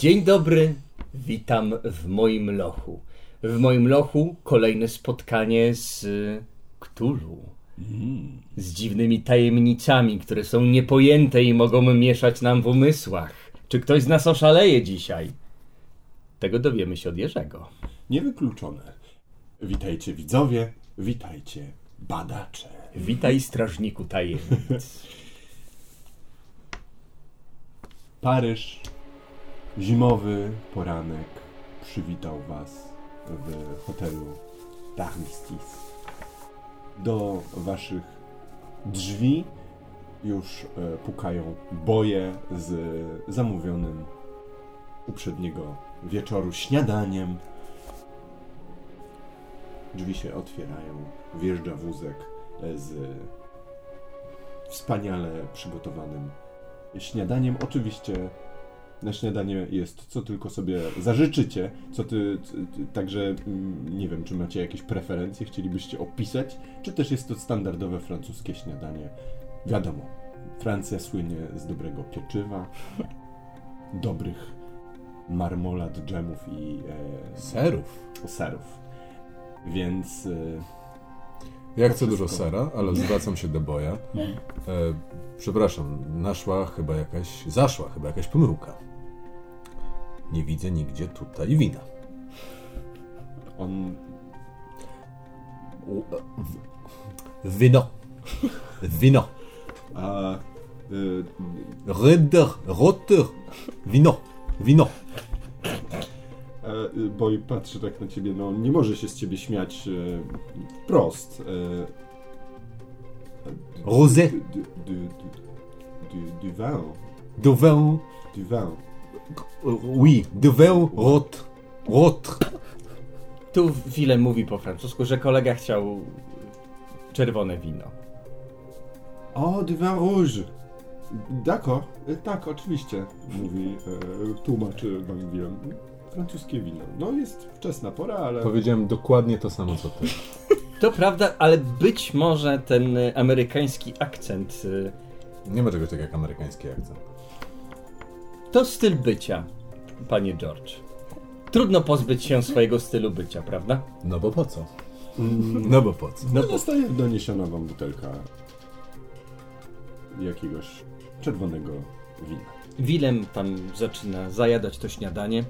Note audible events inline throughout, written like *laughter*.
Dzień dobry, witam w moim lochu. W moim lochu kolejne spotkanie z y, Ktulu. Z dziwnymi tajemnicami, które są niepojęte i mogą mieszać nam w umysłach. Czy ktoś z nas oszaleje dzisiaj? Tego dowiemy się od Jerzego. Niewykluczone. Witajcie widzowie, witajcie badacze. Witaj, strażniku tajemnic. Paryż, zimowy poranek przywitał Was w hotelu Darmistis. Do Waszych drzwi już e, pukają boje z zamówionym uprzedniego wieczoru śniadaniem. Drzwi się otwierają, wjeżdża wózek e, z wspaniale przygotowanym śniadaniem. Oczywiście na śniadanie jest co tylko sobie zażyczycie, co ty, także mm, nie wiem, czy macie jakieś preferencje, chcielibyście opisać, czy też jest to standardowe francuskie śniadanie. Wiadomo, Francja słynie z dobrego pieczywa, *laughs* dobrych marmolad, dżemów i e, Serów. serów. Więc e, Ja chcę dużo sera, ale zwracam się do boja. E, przepraszam, naszła chyba jakaś, zaszła chyba jakaś pomyłka. Nie widzę nigdzie tutaj wina. on e, wino. Wino. a, y, Redder, rotter. Wino. Wino. E, y, Boj patrzy tak na ciebie, no nie może się z ciebie śmiać e, wprost. E, Rosé. du, du, du, du, du vin. De vin. Du vin. Oui, de vin rot. Rotre. Tu Willem mówi po francusku, że kolega chciał czerwone wino. O, du vin rouge. D'accord. E, Tak, oczywiście, mówi e, tłumaczy wam wiem. Francuskie wino. No jest wczesna pora, ale... Powiedziałem dokładnie to samo co ty. To prawda, ale być może ten y, amerykański akcent y, Nie ma czegoś takiego jak amerykański akcent. To styl bycia, panie George. Trudno pozbyć się swojego stylu bycia, prawda? No bo po co? No bo po co? No zostaje doniesiona wam butelka jakiegoś czerwonego wina. Willem tam zaczyna zajadać to śniadanie.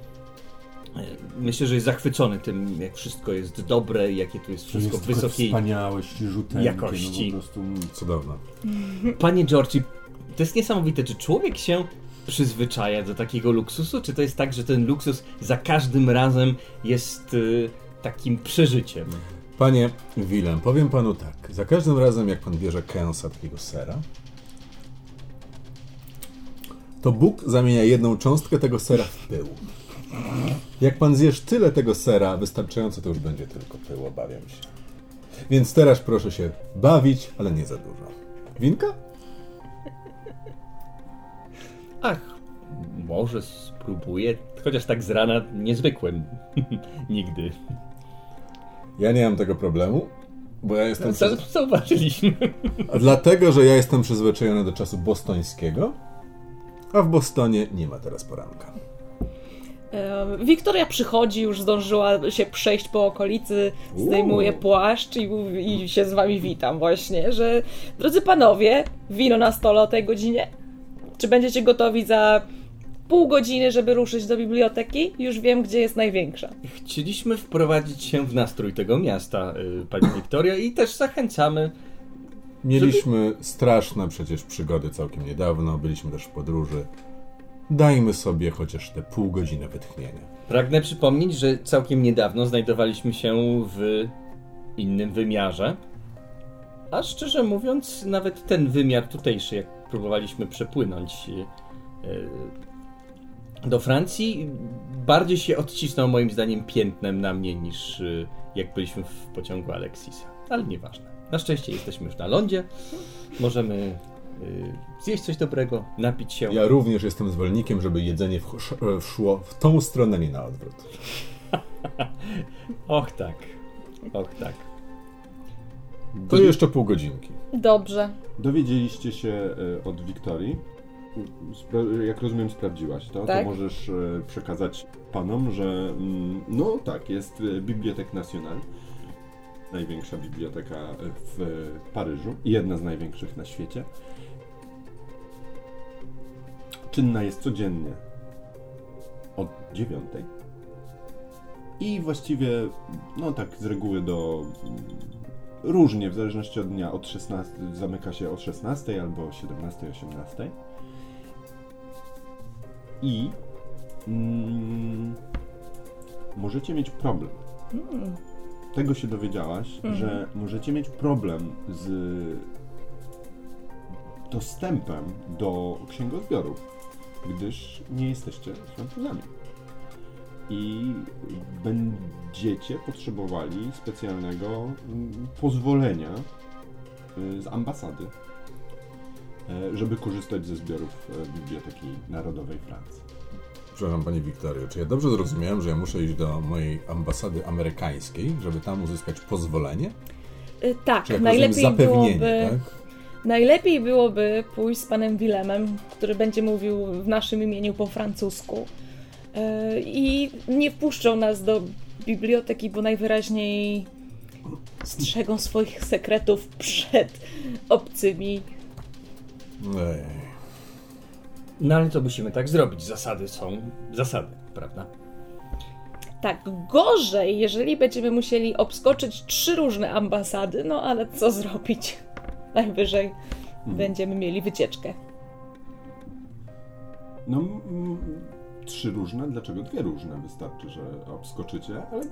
Myślę, że jest zachwycony tym, jak wszystko jest dobre i jakie tu jest wszystko jest wysokiej wspaniałe, świeżuteńkie, jakości. No po prostu Cudowne. Panie George, i to jest niesamowite, czy człowiek się przyzwyczaja do takiego luksusu, czy to jest tak, że ten luksus za każdym razem jest y, takim przeżyciem? Panie Willem, powiem panu tak. Za każdym razem, jak pan bierze kęsa takiego sera, to Bóg zamienia jedną cząstkę tego sera w pył. Jak pan zjesz tyle tego sera, wystarczająco to już będzie tylko pył, obawiam się. Więc teraz proszę się bawić, ale nie za dużo. Winka? Ach, może spróbuję, chociaż tak z rana niezwykłem. *laughs* Nigdy. Ja nie mam tego problemu, bo ja jestem... Co, Przyz... zauważyliśmy. A Dlatego, że ja jestem przyzwyczajony do czasu bostońskiego, a w Bostonie nie ma teraz poranka. Wiktoria przychodzi, już zdążyła się przejść po okolicy, zdejmuje płaszcz i, i się z wami witam właśnie, że drodzy panowie, wino na stole o tej godzinie? Czy będziecie gotowi za pół godziny, żeby ruszyć do biblioteki? Już wiem, gdzie jest największa. Chcieliśmy wprowadzić się w nastrój tego miasta, y, pani Wiktoria, i też zachęcamy. Mieliśmy straszne przecież przygody całkiem niedawno, byliśmy też w podróży. Dajmy sobie chociaż te pół godziny wytchnienia. Pragnę przypomnieć, że całkiem niedawno znajdowaliśmy się w innym wymiarze. A szczerze mówiąc, nawet ten wymiar tutejszy, jak próbowaliśmy przepłynąć e, do Francji, bardziej się odcisnął moim zdaniem piętnem na mnie niż e, jak byliśmy w pociągu Alexisa. Ale nieważne. Na szczęście jesteśmy już na lądzie. Możemy e, zjeść coś dobrego, napić się. Ja również jestem zwolennikiem, żeby jedzenie wsz- wszło w tą stronę, nie na odwrót. *laughs* Och tak. Och tak. To jeszcze pół godzinki. Dobrze. Dowiedzieliście się e, od Wiktorii, jak rozumiem, sprawdziłaś to, Tak. to możesz e, przekazać panom, że mm, no tak, jest e, Bibliotek Nacional, największa biblioteka w Paryżu i jedna z największych na świecie. Czynna jest codziennie od dziewiątej. I właściwie, no tak z reguły do mm, różnie, w zależności od dnia, od 16, zamyka się o 16 albo o 17, 18. I mm, możecie mieć problem. Mm. Tego się dowiedziałaś, Mhm. że możecie mieć problem z dostępem do księgozbiorów, gdyż nie jesteście Francuzami. I będziecie potrzebowali specjalnego mm, pozwolenia y, z ambasady, e, żeby korzystać ze zbiorów e, Biblioteki Narodowej Francji. Przepraszam Pani Wiktorio, czy ja dobrze zrozumiałem, że ja muszę iść do mojej ambasady amerykańskiej, żeby tam uzyskać pozwolenie? Y, Tak, Czy najlepiej rozumiem, byłoby. tak? Najlepiej byłoby pójść z panem Willemem, który będzie mówił w naszym imieniu po francusku. E, I nie wpuszczą nas do biblioteki, bo najwyraźniej strzegą swoich sekretów przed obcymi. Ej. No ale to musimy tak zrobić. Zasady są zasady, prawda? Tak, gorzej, jeżeli będziemy musieli obskoczyć trzy różne ambasady, no ale co zrobić? *laughs* Najwyżej będziemy mieli wycieczkę. No, trzy różne, dlaczego dwie różne? Wystarczy, że obskoczycie, ale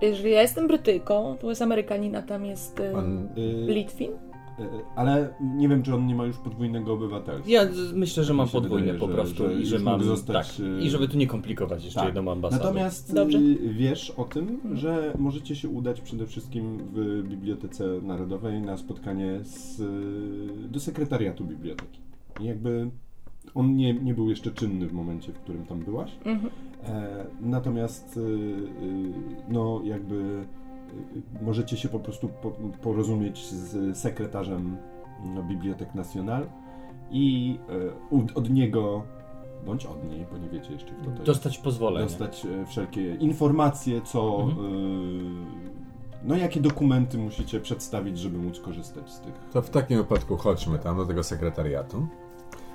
Jeżeli ja jestem Brytyjką, to jest Amerykanina, tam jest y, Pan, y, Litwin. y, ale nie wiem, czy on nie ma już podwójnego obywatelstwa. Ja myślę, że mam podwójne wydaje, po że- prostu że i że mam. zostać, tak, y, I żeby tu nie komplikować jeszcze Tak. jedną ambasadę. Natomiast Dobrze. y, wiesz o tym, że możecie się udać przede wszystkim w Bibliotece Narodowej na spotkanie z, y, do sekretariatu biblioteki. I jakby on nie, nie był jeszcze czynny w momencie, w którym tam byłaś. Mhm. E, natomiast y, y, no jakby y, możecie się po prostu po, porozumieć z sekretarzem no, Bibliotek Nacional i y, od, od niego bądź od niej, bo nie wiecie jeszcze kto to jest Dostać pozwolenie. dostać e, wszelkie informacje, co. Mhm. y, no, jakie dokumenty musicie przedstawić, żeby móc korzystać z tych. to w takim wypadku chodźmy tam do tego sekretariatu.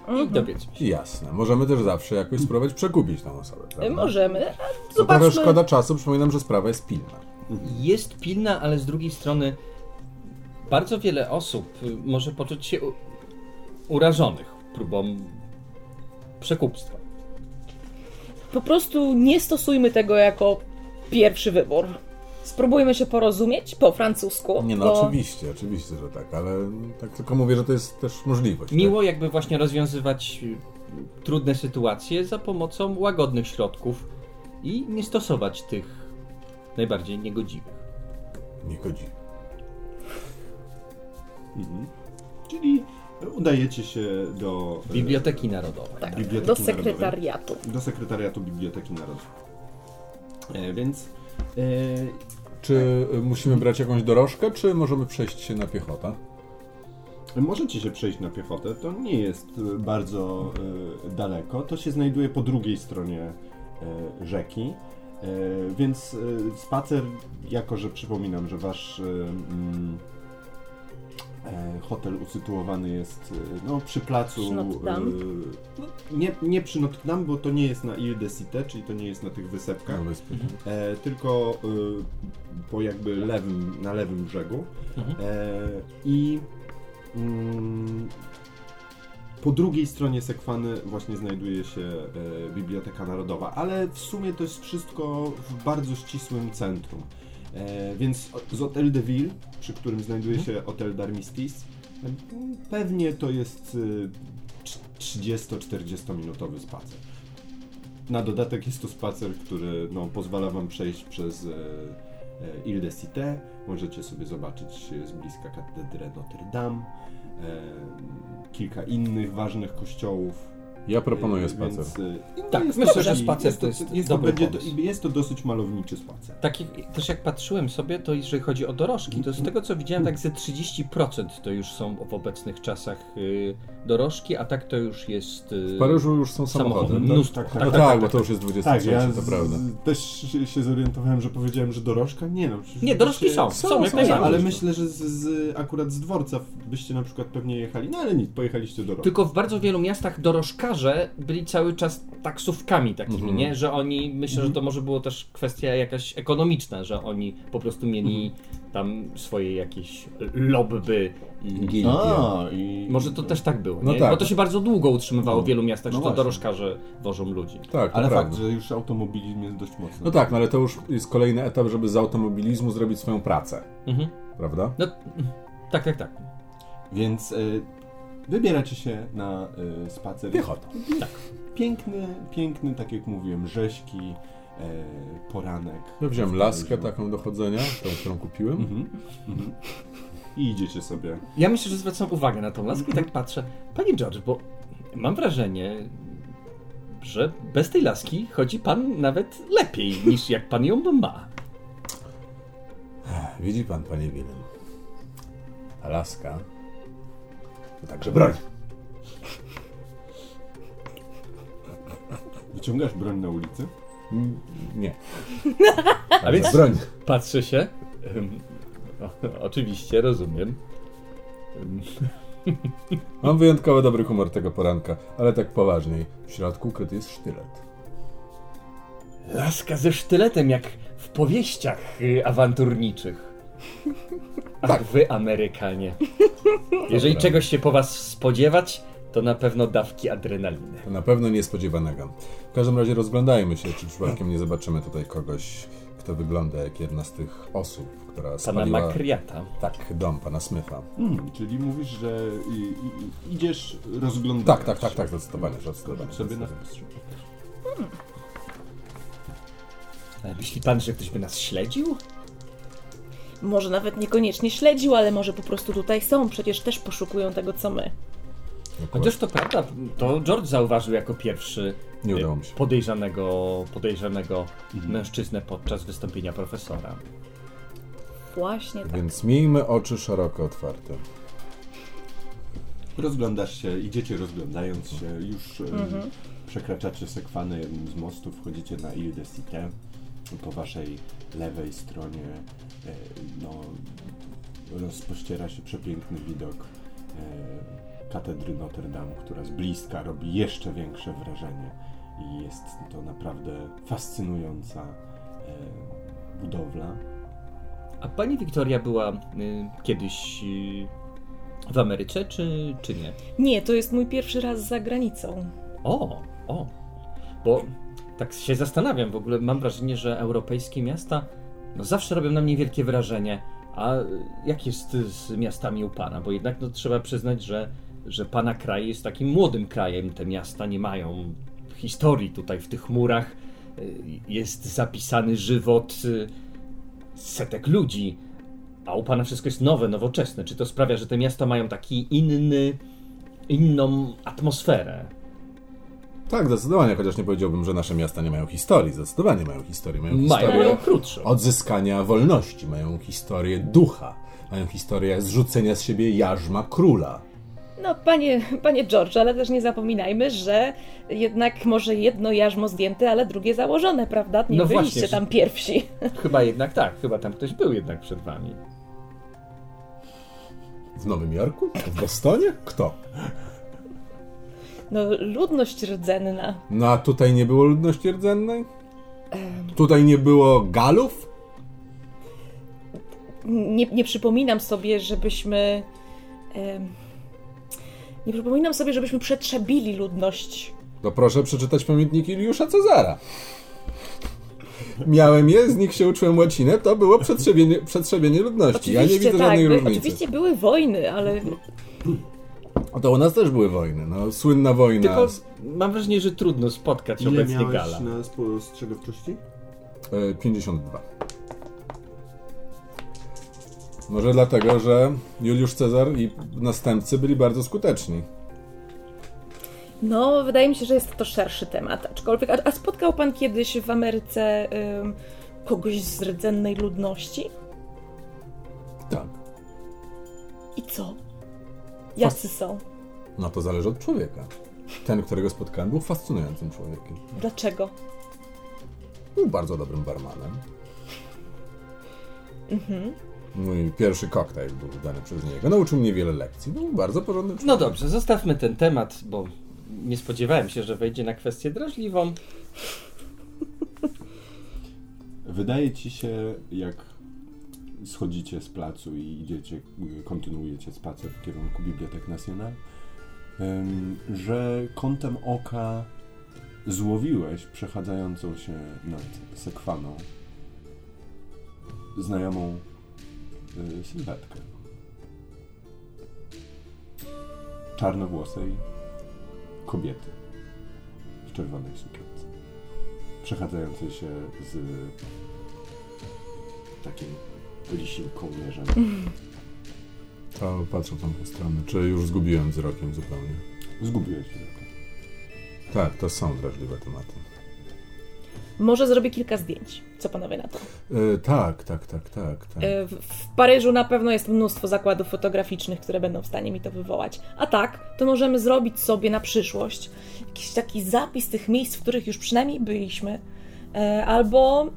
I się. I jasne, możemy też zawsze jakoś spróbować przekupić tą osobę, prawda? Możemy. a To trochę Zobaczmy. szkoda czasu, przypominam, że sprawa jest pilna. Jest pilna, ale z drugiej strony bardzo wiele osób y, może poczuć się urażonych próbą przekupstwa. Po prostu nie stosujmy tego jako pierwszy wybór. Spróbujmy się porozumieć po francusku. Nie no, bo oczywiście, oczywiście, że tak, ale tak tylko mówię, że to jest też możliwość. Miło jakby właśnie rozwiązywać y, trudne sytuacje za pomocą łagodnych środków i nie stosować tych najbardziej niegodziwych. Tak? Nie chodzi. Mhm. Czyli udajecie się do. e, Biblioteki Narodowej. tak, Biblioteki do Narodowej. sekretariatu. Do sekretariatu Biblioteki Narodowej. E, więc. E, Czy y, musimy brać jakąś dorożkę, czy możemy przejść się na piechotę? Możecie się przejść na piechotę, to nie jest e, bardzo e, daleko. To się znajduje po drugiej stronie e, rzeki. E, więc e, spacer, jako że przypominam, że wasz e, e, hotel usytuowany jest e, no, przy placu. Przy Notre Dame. e, no, nie, nie przy Notre Dame, bo to nie jest na Ile de Cité, czyli to nie jest na tych wysepkach. Na wyspie. E, tylko y, po jakby lewym, na lewym brzegu. Mhm. E, I mm, po drugiej stronie Sekwany właśnie znajduje się e, Biblioteka Narodowa, ale w sumie to jest wszystko w bardzo ścisłym centrum. E, więc z Hotel de Ville, przy którym znajduje się Hotel d'Armistice, e, pewnie to jest y, trz- 30-40 minutowy spacer. Na dodatek jest to spacer, który no, pozwala Wam przejść przez e, e, Ile de Cité. Możecie sobie zobaczyć e, z bliska katedrę Notre Dame, e, kilka innych ważnych kościołów. Ja proponuję spacer. Więc, y, Tak, jest myślę, to- że spacer jest to jest jest dobry będzie, pomysł. Jest to dosyć malowniczy spacer. Taki, też jak patrzyłem sobie, to jeżeli chodzi o dorożki, to z tego co widziałem, tak ze 30% to już są w obecnych czasach y, dorożki, a tak to już jest. Y, W Paryżu już są samochody. samochody. tak? Mnóstwo. Tak, No tak, tak, tak, bo to już jest 20 Tak, ja to prawda. też się, się zorientowałem, że powiedziałem, że dorożka. Nie no. przecież Nie, dorożki byście- są, są, są, jak są. Ale myślę, że z, z, akurat z dworca byście na przykład pewnie jechali. No ale nic, pojechaliście do Tylko w bardzo wielu miastach dorożkarze byli cały czas taksówkami takimi, Mhm. nie? Że oni, myślę, że to może było też kwestia jakaś ekonomiczna, że oni po prostu mieli tam swoje jakieś lobby i... A, i... Może to też tak było, No nie? tak. Bo to się bardzo długo utrzymywało w wielu miastach, No że to dorożkarze wożą ludzi. Tak, to Ale prawda. fakt, że już automobilizm jest dość mocny. No tak, no ale to już jest kolejny etap, żeby z automobilizmu zrobić swoją pracę, Mhm. prawda? No, tak, tak, tak. Więc y, wybieracie się na y, spacer. Piechota. Tak. Piękny, piękny, tak jak mówiłem, rzeźki, e, poranek. Ja wziąłem laskę taką do chodzenia, tą, którą kupiłem. Mhm, mhm. I idziecie sobie. Ja myślę, że zwracam uwagę na tą laskę i tak patrzę. Panie George, bo mam wrażenie, że bez tej laski chodzi pan nawet lepiej niż jak pan ją ma. Widzi pan, panie Willem, ta laska także broń. Wyciągasz broń na ulicy? Mm, Nie. A więc broń. patrzę się. Ym, o, oczywiście, rozumiem. Ym, *laughs* Mam wyjątkowo dobry humor tego poranka, ale tak poważniej. W środku ukryty jest sztylet. Laska ze sztyletem, jak w powieściach y, awanturniczych. Ach, wy Amerykanie. *laughs* Jeżeli Dobra. czegoś się po was spodziewać, to na pewno dawki adrenaliny. To na pewno niespodziewanego. W każdym razie rozglądajmy się, czy przypadkiem nie zobaczymy tutaj kogoś, kto wygląda jak jedna z tych osób, która Pana spaliła... Makriata. Tak, dom pana Smyfa. Hmm, czyli mówisz, że i, i, idziesz rozglądać. Tak, tak, tak, tak, zdecydowanie, zdecydowanie. Zobacz sobie na zdecydowanie. Ale myśli pan, że ktoś by nas śledził? Może nawet niekoniecznie śledził, ale może po prostu tutaj są. Przecież też poszukują tego, co my. Chociaż to prawda, to George zauważył jako pierwszy Nie y, udało mi się. podejrzanego, podejrzanego mężczyznę podczas wystąpienia profesora. Właśnie tak. Więc miejmy oczy szeroko otwarte. Rozglądasz się, idziecie rozglądając się, już e, przekraczacie sekwanę jednym z mostów, wchodzicie na Ile de Cité. Po waszej lewej stronie no, rozpościera się przepiękny widok e, katedry Notre Dame, która z bliska robi jeszcze większe wrażenie i jest to naprawdę fascynująca e, budowla. A pani Wiktoria była y, kiedyś y, w Ameryce, czy, czy nie? Nie, to jest mój pierwszy raz za granicą. O, o. Bo tak się zastanawiam, w ogóle mam wrażenie, że europejskie miasta no zawsze robią na mnie wielkie wrażenie. A jak jest z miastami u pana? Bo jednak no, trzeba przyznać, że, że pana kraj jest takim młodym krajem. Te miasta nie mają historii tutaj w tych murach. Jest zapisany żywot y, setek ludzi. A u pana wszystko jest nowe, nowoczesne. Czy to sprawia, że te miasta mają taki inny, inną atmosferę? Tak, zdecydowanie, chociaż nie powiedziałbym, że nasze miasta nie mają historii. Zdecydowanie mają historię. Mają Mają historię krótszą. odzyskania wolności, mają historię ducha, mają historię zrzucenia z siebie jarzma króla. No, panie, panie George, ale też nie zapominajmy, że jednak może jedno jarzmo zdjęte, ale drugie założone, prawda? Nie No byliście właśnie, że- tam pierwsi. *laughs* Chyba jednak tak, chyba tam ktoś był jednak przed wami. W Nowym Jorku? W Bostonie? Kto? No, ludność rdzenna. No a tutaj nie było ludności rdzennej? Tutaj nie było Galów? Nie, nie przypominam sobie, żebyśmy. em, nie przypominam sobie, żebyśmy przetrzebili ludność. To proszę przeczytać pamiętniki Juliusza Cezara. Miałem je, z nich się uczyłem łacinę, to było przetrzebienie, przetrzebienie ludności. ja nie widzę tak, żadnej by, różnicy. oczywiście były wojny, ale A to u nas też były wojny, no słynna wojna. Tylko mam wrażenie, że trudno spotkać Ile obecnie miałeś Gala. na spostrzegawczości? e, 52. Może dlatego, że Juliusz Cezar i następcy byli bardzo skuteczni. No, wydaje mi się, że jest to szerszy temat. Aczkolwiek, a, a spotkał pan kiedyś w Ameryce ym, kogoś z rdzennej ludności? Tak. I co? Jacy są? No to zależy od człowieka. Ten, którego spotkałem, był fascynującym człowiekiem. Dlaczego? Był bardzo dobrym barmanem. Mój pierwszy koktajl był dany przez niego. Nauczył mnie wiele lekcji. Był bardzo porządnym człowiekiem. No dobrze, zostawmy ten temat, bo nie spodziewałem się, że wejdzie na kwestię drażliwą. Wydaje ci się, jak schodzicie z placu i idziecie, kontynuujecie spacer w kierunku Bibliotek Nacional, em, że kątem oka złowiłeś przechadzającą się nad sekwaną znajomą y, sylwetkę. Czarnowłosej kobiety w czerwonej sukience. Przechadzającej się z takim lisim kołnierzem. To patrzę w tamtą stronę. Czy już zgubiłem wzrokiem zupełnie? Zgubiłeś wzrok. Tak, to są drażliwe tematy. Może zrobię kilka zdjęć. Co panowie na to? E, tak, tak, tak, tak, tak. E, W, w Paryżu na pewno jest mnóstwo zakładów fotograficznych, które będą w stanie mi to wywołać. A tak, to możemy zrobić sobie na przyszłość jakiś taki zapis tych miejsc, w których już przynajmniej byliśmy. E, Albo,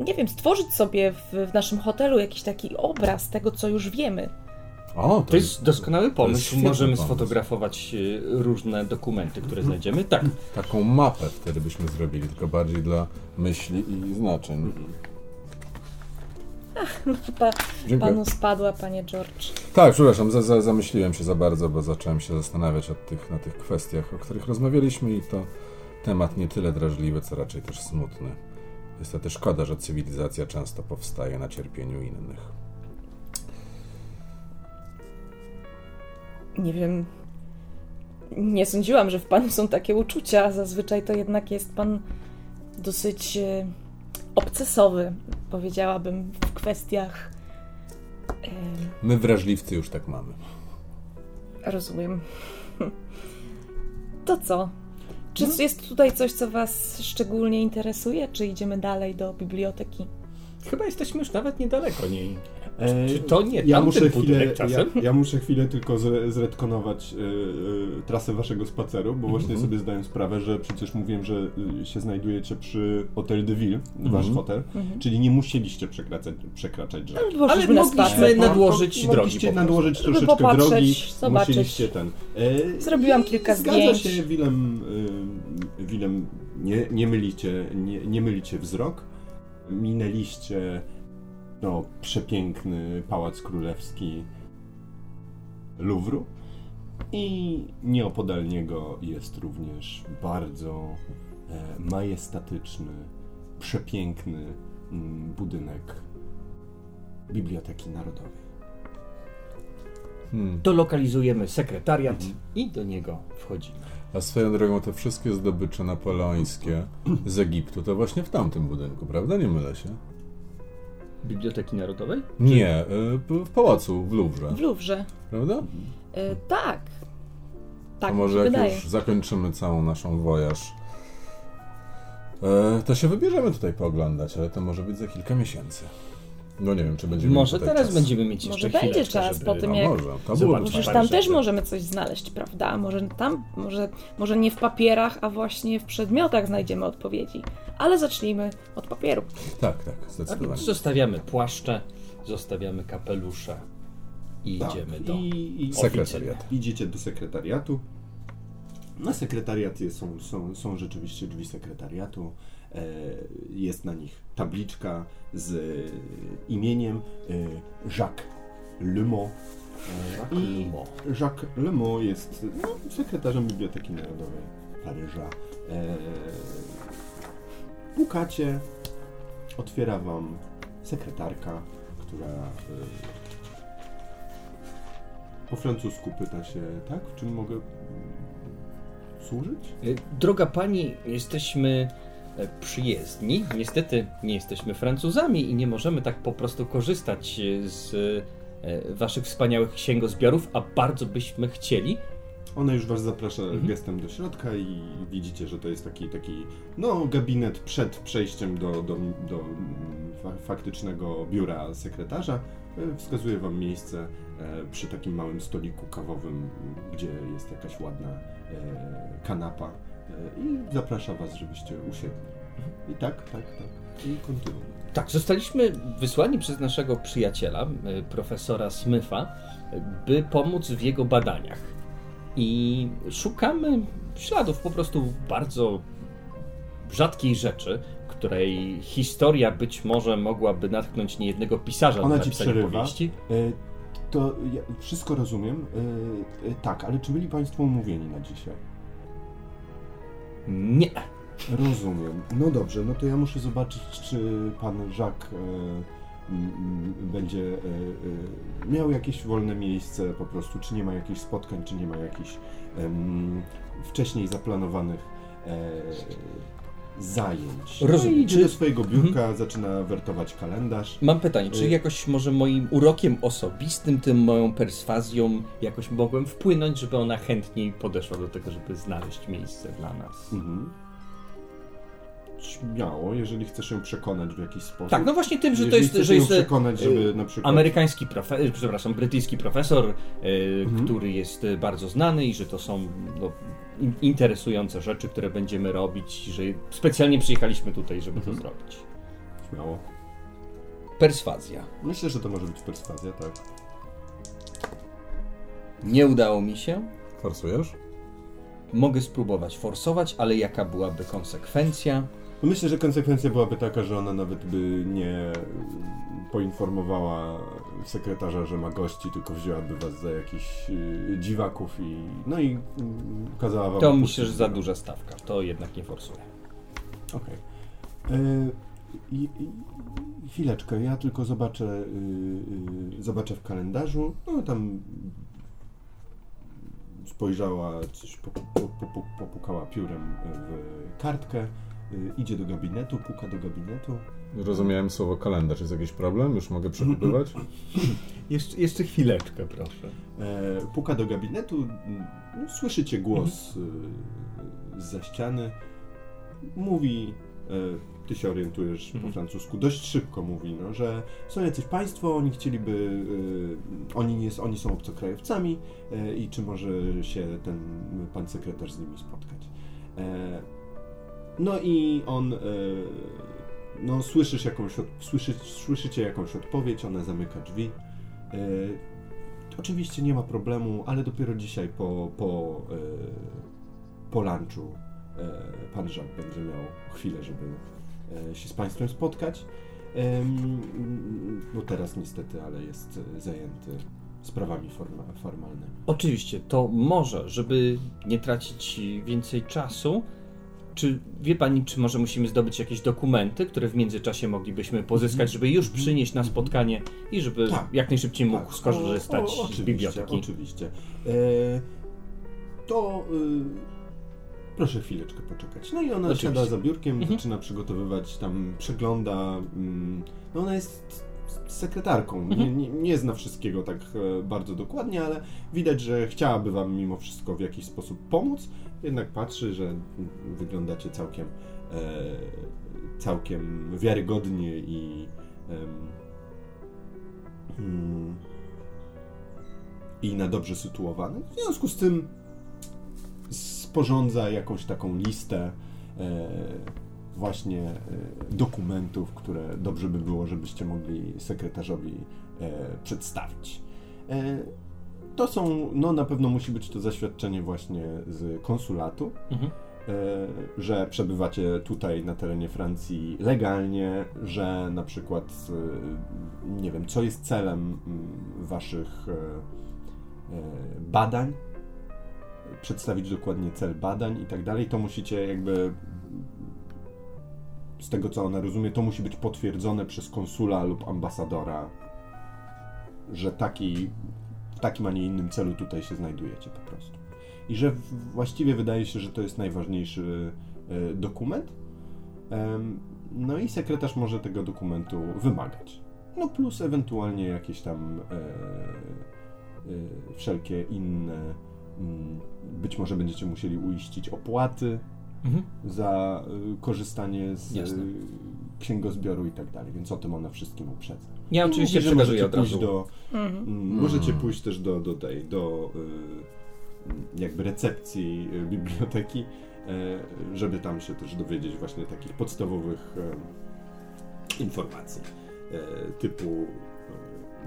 nie wiem, stworzyć sobie w, w naszym hotelu jakiś taki obraz tego, co już wiemy. O, To jest doskonały pomysł. świetny Możemy pomysł. sfotografować y, różne dokumenty, które znajdziemy. Tak. Taką mapę wtedy byśmy zrobili, tylko bardziej dla myśli i znaczeń. *laughs* Chyba Dziękuję. panu spadła, panie George. Tak, przepraszam, za, za, zamyśliłem się za bardzo, bo zacząłem się zastanawiać o tych, na tych kwestiach, o których rozmawialiśmy i to temat nie tyle drażliwy, co raczej też smutny. Niestety szkoda, że cywilizacja często powstaje na cierpieniu innych. Nie wiem. Nie sądziłam, że w panu są takie uczucia. Zazwyczaj to jednak jest pan dosyć e, obcesowy, powiedziałabym, w kwestiach. E, My wrażliwcy już tak mamy. rozumiem. *laughs* To co? Czy No. jest tutaj coś, co was szczególnie interesuje? Czy idziemy dalej do biblioteki? Chyba jesteśmy już nawet niedaleko niej. E, Czy to nie ja muszę chwilę, ja, czasem? ja muszę chwilę tylko zre, zredkonować y, y, trasę waszego spaceru, bo właśnie Mhm. sobie zdaję sprawę, że przecież mówiłem, że y, się znajdujecie przy Hotel de Ville, wasz Mhm. hotel, czyli nie musieliście przekraczać, przekraczać rzek. Ale Poszliśmy na mogliśmy na- nadłożyć Po- drogi Mogliście nadłożyć troszeczkę drogi, zobaczyć. musieliście ten. E, Zrobiłam kilka zgadza zdjęć. się, Willem, y, Willem nie, nie, mylicie, nie, nie mylicie wzrok. Minęliście no, przepiękny pałac królewski Luwru i nieopodal niego jest również bardzo e, majestatyczny, przepiękny mm, budynek Biblioteki Narodowej. Hmm. Dolokalizujemy sekretariat i do niego wchodzimy. A swoją drogą te wszystkie zdobycze napoleońskie z Egiptu to właśnie w tamtym budynku, prawda? Nie mylę się? Biblioteki Narodowej? Nie, p- w pałacu w Luwrze, W Luwrze. prawda? E, tak. Tak, mi może jak wydaje. już zakończymy całą naszą wojaż, e, to się wybierzemy tutaj pooglądać, ale to może być za kilka miesięcy. No nie wiem, czy będziemy Może mieli teraz czas. będziemy mieć Może jeszcze będzie chwileczkę, czas żeby... po tym, jak- może, to Przecież parę tam też możemy coś znaleźć, prawda? Może tam, może, może nie w papierach, a właśnie w przedmiotach znajdziemy odpowiedzi. Ale zacznijmy od papieru. Tak, tak, Tak, zdecydowanie. Zostawiamy płaszcze, zostawiamy kapelusze i Tak, idziemy do... I, i Sekretariat. Idziecie do sekretariatu. Na sekretariat są, są, są rzeczywiście drzwi sekretariatu. E, jest na nich tabliczka z e, imieniem e, Jacques Lemont. E, Jacques i Lemont. Jacques Lemont jest no, sekretarzem Biblioteki Narodowej Paryża. Pukacie, otwiera wam sekretarka, która po francusku pyta się, tak? W czym mogę służyć? Droga pani, jesteśmy przyjezdni. Niestety nie jesteśmy Francuzami i nie możemy tak po prostu korzystać e, z e, waszych wspaniałych księgozbiorów, a bardzo byśmy chcieli. Ona już was zaprasza Mhm. gestem do środka i widzicie, że to jest taki, taki no, gabinet przed przejściem do, do, do fa- faktycznego biura sekretarza. E, Wskazuje wam miejsce e, przy takim małym stoliku kawowym, gdzie jest jakaś ładna e, kanapa e, i zaprasza was, żebyście usiedli. I tak, tak, tak. I kontynuuj. Tak, zostaliśmy wysłani przez naszego przyjaciela, y, profesora Smyfa, by pomóc w jego badaniach. I szukamy śladów po prostu bardzo rzadkiej rzeczy, której historia być może mogłaby natchnąć niejednego pisarza Ona napisania przerywa. powieści. E, To ja wszystko rozumiem. E, e, Tak, ale czy byli Państwo umówieni na dzisiaj? Nie. Rozumiem. No dobrze, no to ja muszę zobaczyć, czy pan Jacques e, m, m, będzie e, e, miał jakieś wolne miejsce po prostu, czy nie ma jakichś spotkań, czy nie ma jakichś wcześniej zaplanowanych e, zajęć. Rozumiem. No i idzie Czy- do swojego biurka, zaczyna wertować kalendarz. Mam pytanie, czy Y- jakoś może moim urokiem osobistym, tym moją perswazją jakoś mogłem wpłynąć, żeby ona chętniej podeszła do tego, żeby znaleźć miejsce dla nas? Mhm. Śmiało, jeżeli chcesz ją przekonać w jakiś sposób. Tak, no właśnie tym, że to Jeżeli jest, chcesz że jest e, przekonać, żeby e, na przykład... amerykański profesor, przepraszam, brytyjski profesor, e, Mhm. który jest e, bardzo znany i że to są no, interesujące rzeczy, które będziemy robić, że specjalnie przyjechaliśmy tutaj, żeby Mhm. to zrobić. Śmiało. Perswazja. Myślę, że to może być perswazja, tak. Nie udało mi się. Forsujesz? Mogę spróbować forsować, ale jaka byłaby konsekwencja? No Myślę, że konsekwencja byłaby taka, że ona nawet by nie poinformowała sekretarza, że ma gości, tylko wzięłaby was za jakichś y, dziwaków i no i mm, kazała wam... To opuścić myślę, że za duża stawka. To jednak nie forsuję. Okej. I- i- Chwileczkę, ja tylko zobaczę, y, y, zobaczę w kalendarzu. No tam spojrzała, coś popu- popu- popukała piórem w kartkę, y, idzie do gabinetu, puka do gabinetu. Rozumiałem słowo kalendarz. Jest jakiś problem? Już mogę przekupywać? *clears throat* Jeszcze, jeszcze chwileczkę, proszę. E, puka do gabinetu, mm, no, słyszycie głos y, za ściany. Mówi, e, ty się orientujesz po Mhm. francusku, dość szybko mówi, no, że są jacyś państwo, oni chcieliby, y, oni, nie, oni są obcokrajowcami e, i czy może się ten pan sekretarz z nimi spotkać. No i on, e, no słyszysz jakąś, słyszy, słyszycie jakąś odpowiedź, ona zamyka drzwi. E, Oczywiście nie ma problemu, ale dopiero dzisiaj po, po, e, po lunchu pan Jacques będzie miał chwilę, żeby się z Państwem spotkać. Bo teraz niestety, ale jest zajęty sprawami forma, formalnymi. Oczywiście, to może, żeby nie tracić więcej czasu. Czy wie pani, czy może musimy zdobyć jakieś dokumenty, które w międzyczasie moglibyśmy pozyskać, żeby już przynieść na spotkanie i żeby Tak. jak najszybciej mógł Tak, skorzystać o- o- z biblioteki? Oczywiście. E, to y, proszę chwileczkę poczekać. No i ona Oczywiście. siada za biurkiem, Mhm. zaczyna przygotowywać, tam przegląda. Mm, no ona jest sekretarką, Mhm. nie, nie, nie zna wszystkiego tak e, bardzo dokładnie, ale widać, że chciałaby wam mimo wszystko w jakiś sposób pomóc. Jednak patrzy, że wyglądacie całkiem, e, całkiem wiarygodnie i em, mm, i na dobrze sytuowany. W związku z tym sporządza jakąś taką listę e, właśnie e, dokumentów, które dobrze by było, żebyście mogli sekretarzowi e, przedstawić. E, to są, no na pewno musi być to zaświadczenie właśnie z konsulatu, Mhm. że przebywacie tutaj na terenie Francji legalnie, że na przykład, nie wiem, co jest celem mm, waszych badań, przedstawić dokładnie cel badań i tak dalej, to musicie jakby z tego co ona rozumie, to musi być potwierdzone przez konsula lub ambasadora, że taki, w takim, a nie innym celu tutaj się znajdujecie po prostu. I że właściwie wydaje się, że to jest najważniejszy e, dokument. No i sekretarz może tego dokumentu wymagać. No plus ewentualnie jakieś tam e, e, wszelkie inne mm, być może będziecie musieli uiścić opłaty Mhm. za y, korzystanie z Jasne. y, księgozbioru i tak dalej, więc o tym ona wszystkim uprzedza. Ja oczywiście Mówię, że przekazuję możecie od pójść razu. do, mm, Możecie pójść też do, do tej, do y, jakby recepcji y, biblioteki, e, żeby tam się też dowiedzieć właśnie takich podstawowych e, informacji, typu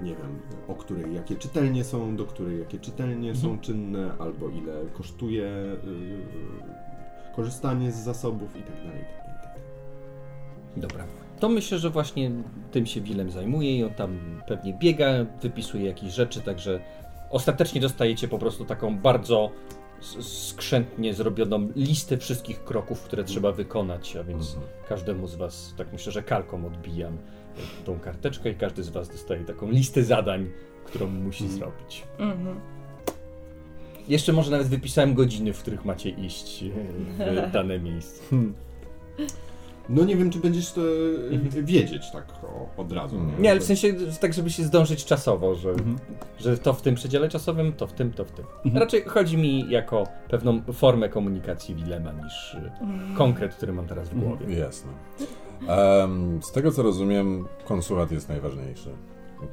nie wiem, o której jakie czytelnie są, do której jakie czytelnie Mhm. są czynne, albo ile kosztuje y, korzystanie z zasobów i tak dalej, i tak tak. Dobra. To myślę, że właśnie tym się Willem zajmuje i on tam pewnie biega, wypisuje jakieś rzeczy, także ostatecznie dostajecie po prostu taką bardzo skrzętnie zrobioną listę wszystkich kroków, które trzeba wykonać, a więc każdemu z was, tak myślę, że kalką odbijam tą karteczkę i każdy z was dostaje taką listę zadań, którą musi zrobić. Mhm. Jeszcze może nawet wypisałem godziny, w których macie iść e, w *laughs* dane miejsce. No nie wiem, czy będziesz to y, wiedzieć tak o, od razu. Mhm. Nie, ale w sensie tak, żeby się zdążyć czasowo, że, że to w tym przedziale czasowym, to w tym, to w tym. Raczej chodzi mi jako pewną formę komunikacji Wilema niż y, konkret, który mam teraz w głowie. Jasne. Em, z tego co rozumiem, konsulat jest najważniejszy.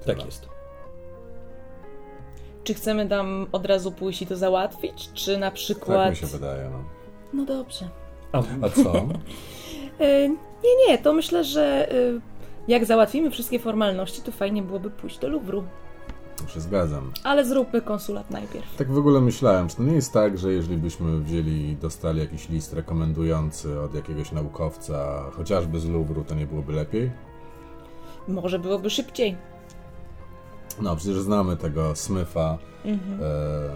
Tak jest. Czy chcemy tam od razu pójść i to załatwić, czy na Tak przykład... mi się wydaje, no. No dobrze. A co? *laughs* E, nie, nie, to myślę, że e, jak załatwimy wszystkie formalności, to fajnie byłoby pójść do Luwru. To się zgadzam. Ale zróbmy konsulat najpierw. Tak w ogóle myślałem, czy to nie jest tak, że jeżeli byśmy wzięli i dostali jakiś list rekomendujący od jakiegoś naukowca, chociażby z Luwru, to nie byłoby lepiej? Może byłoby szybciej. No, przecież znamy tego Smitha. Mhm. Em,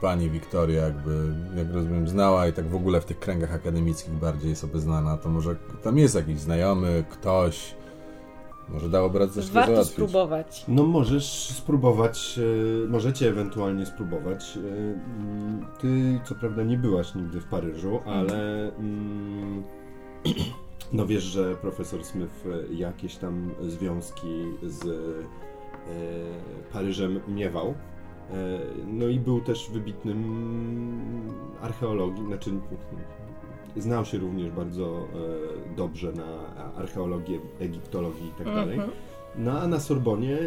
pani Wiktoria jakby, jak rozumiem, znała i tak w ogóle w tych kręgach akademickich bardziej sobie znana, to może tam jest jakiś znajomy, ktoś, może dałoby radę coś Warto załatwić. spróbować. No możesz spróbować, e, możecie ewentualnie spróbować. e, mm, Ty co prawda nie byłaś nigdy w Paryżu, ale mm, *clears throat* no wiesz, że profesor Smith e, jakieś tam związki z e, Paryżem miewał. E, No i był też wybitnym archeologiem, znaczy znał się również bardzo e, dobrze na archeologię, egiptologii i tak dalej. Mhm. No a na Sorbonie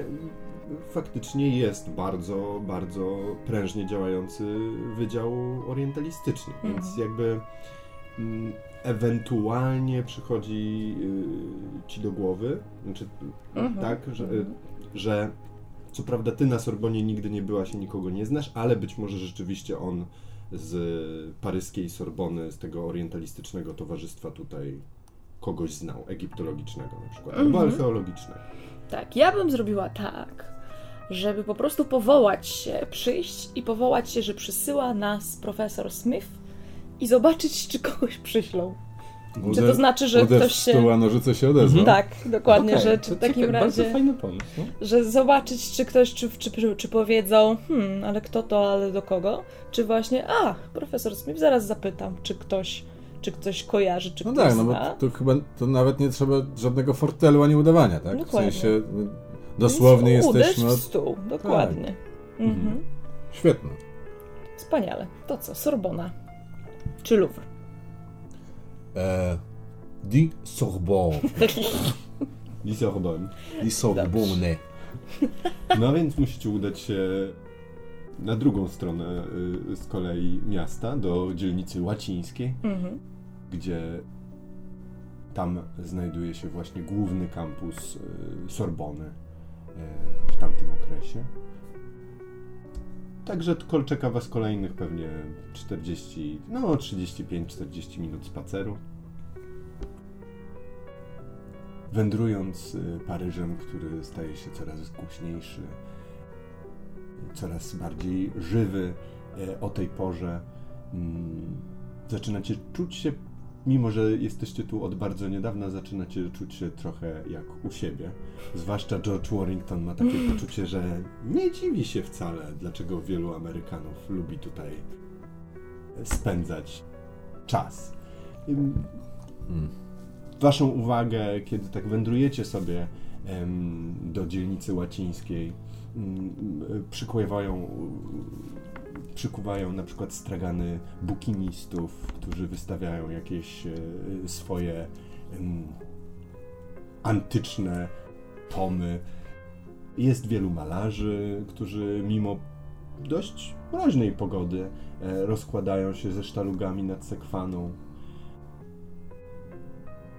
faktycznie jest bardzo, bardzo prężnie działający wydział orientalistyczny, Mhm. więc jakby ewentualnie przychodzi y, ci do głowy, znaczy Mhm. tak, że, y, że co prawda ty na Sorbonie nigdy nie byłaś i nikogo nie znasz, ale być może rzeczywiście on z paryskiej Sorbony, z tego orientalistycznego towarzystwa tutaj kogoś znał, egiptologicznego na przykład, albo Mhm. archeologicznego. Tak, ja bym zrobiła tak, żeby po prostu powołać się, przyjść i powołać się, że przysyła nas profesor Smith i zobaczyć, czy kogoś przyślą. Czy to znaczy, że ktoś w się... stół, a nożyce się odezwą? Tak, dokładnie, Okej, że czy w takim ciekawe, razie... Bardzo fajny pomysł. No? że zobaczyć, czy ktoś, czy, czy, czy, powiedzą, hmm, ale kto to, ale do kogo? Czy właśnie, a, profesor Smith, zaraz zapytam, czy ktoś, czy ktoś kojarzy, czy No ktoś tak, no bo zna. to chyba to nawet nie trzeba żadnego fortelu ani udawania, tak? W Dokładnie. sensie no, dosłownie Więc jesteśmy... w Od... stół, dokładnie. Mhm. Świetne. Wspaniale. To co, Sorbona? Czy Louvre? E, di Sorbonne. *laughs* I Sorbonne. Di Sorbonne. No więc musicie udać się na drugą stronę y, z kolei miasta, do dzielnicy łacińskiej, Mhm. gdzie tam znajduje się właśnie główny kampus y, Sorbony y, w tamtym okresie. Także kol- czeka Was kolejnych pewnie 40, no 35-40 minut spaceru. Wędrując y, Paryżem, który staje się coraz głośniejszy, coraz bardziej żywy e, o tej porze, mm, zaczynacie czuć się, mimo że jesteście tu od bardzo niedawna, zaczynacie czuć się trochę jak u siebie. Zwłaszcza George Warrington ma takie *gasps* poczucie, że nie dziwi się wcale, dlaczego wielu Amerykanów lubi tutaj spędzać czas. Ym, Waszą uwagę, kiedy tak wędrujecie sobie do dzielnicy łacińskiej, mm, przykuwają na przykład stragany bukinistów, którzy wystawiają jakieś e, swoje antyczne tomy. Jest wielu malarzy, którzy mimo dość mroźnej pogody e, rozkładają się ze sztalugami nad sekwaną.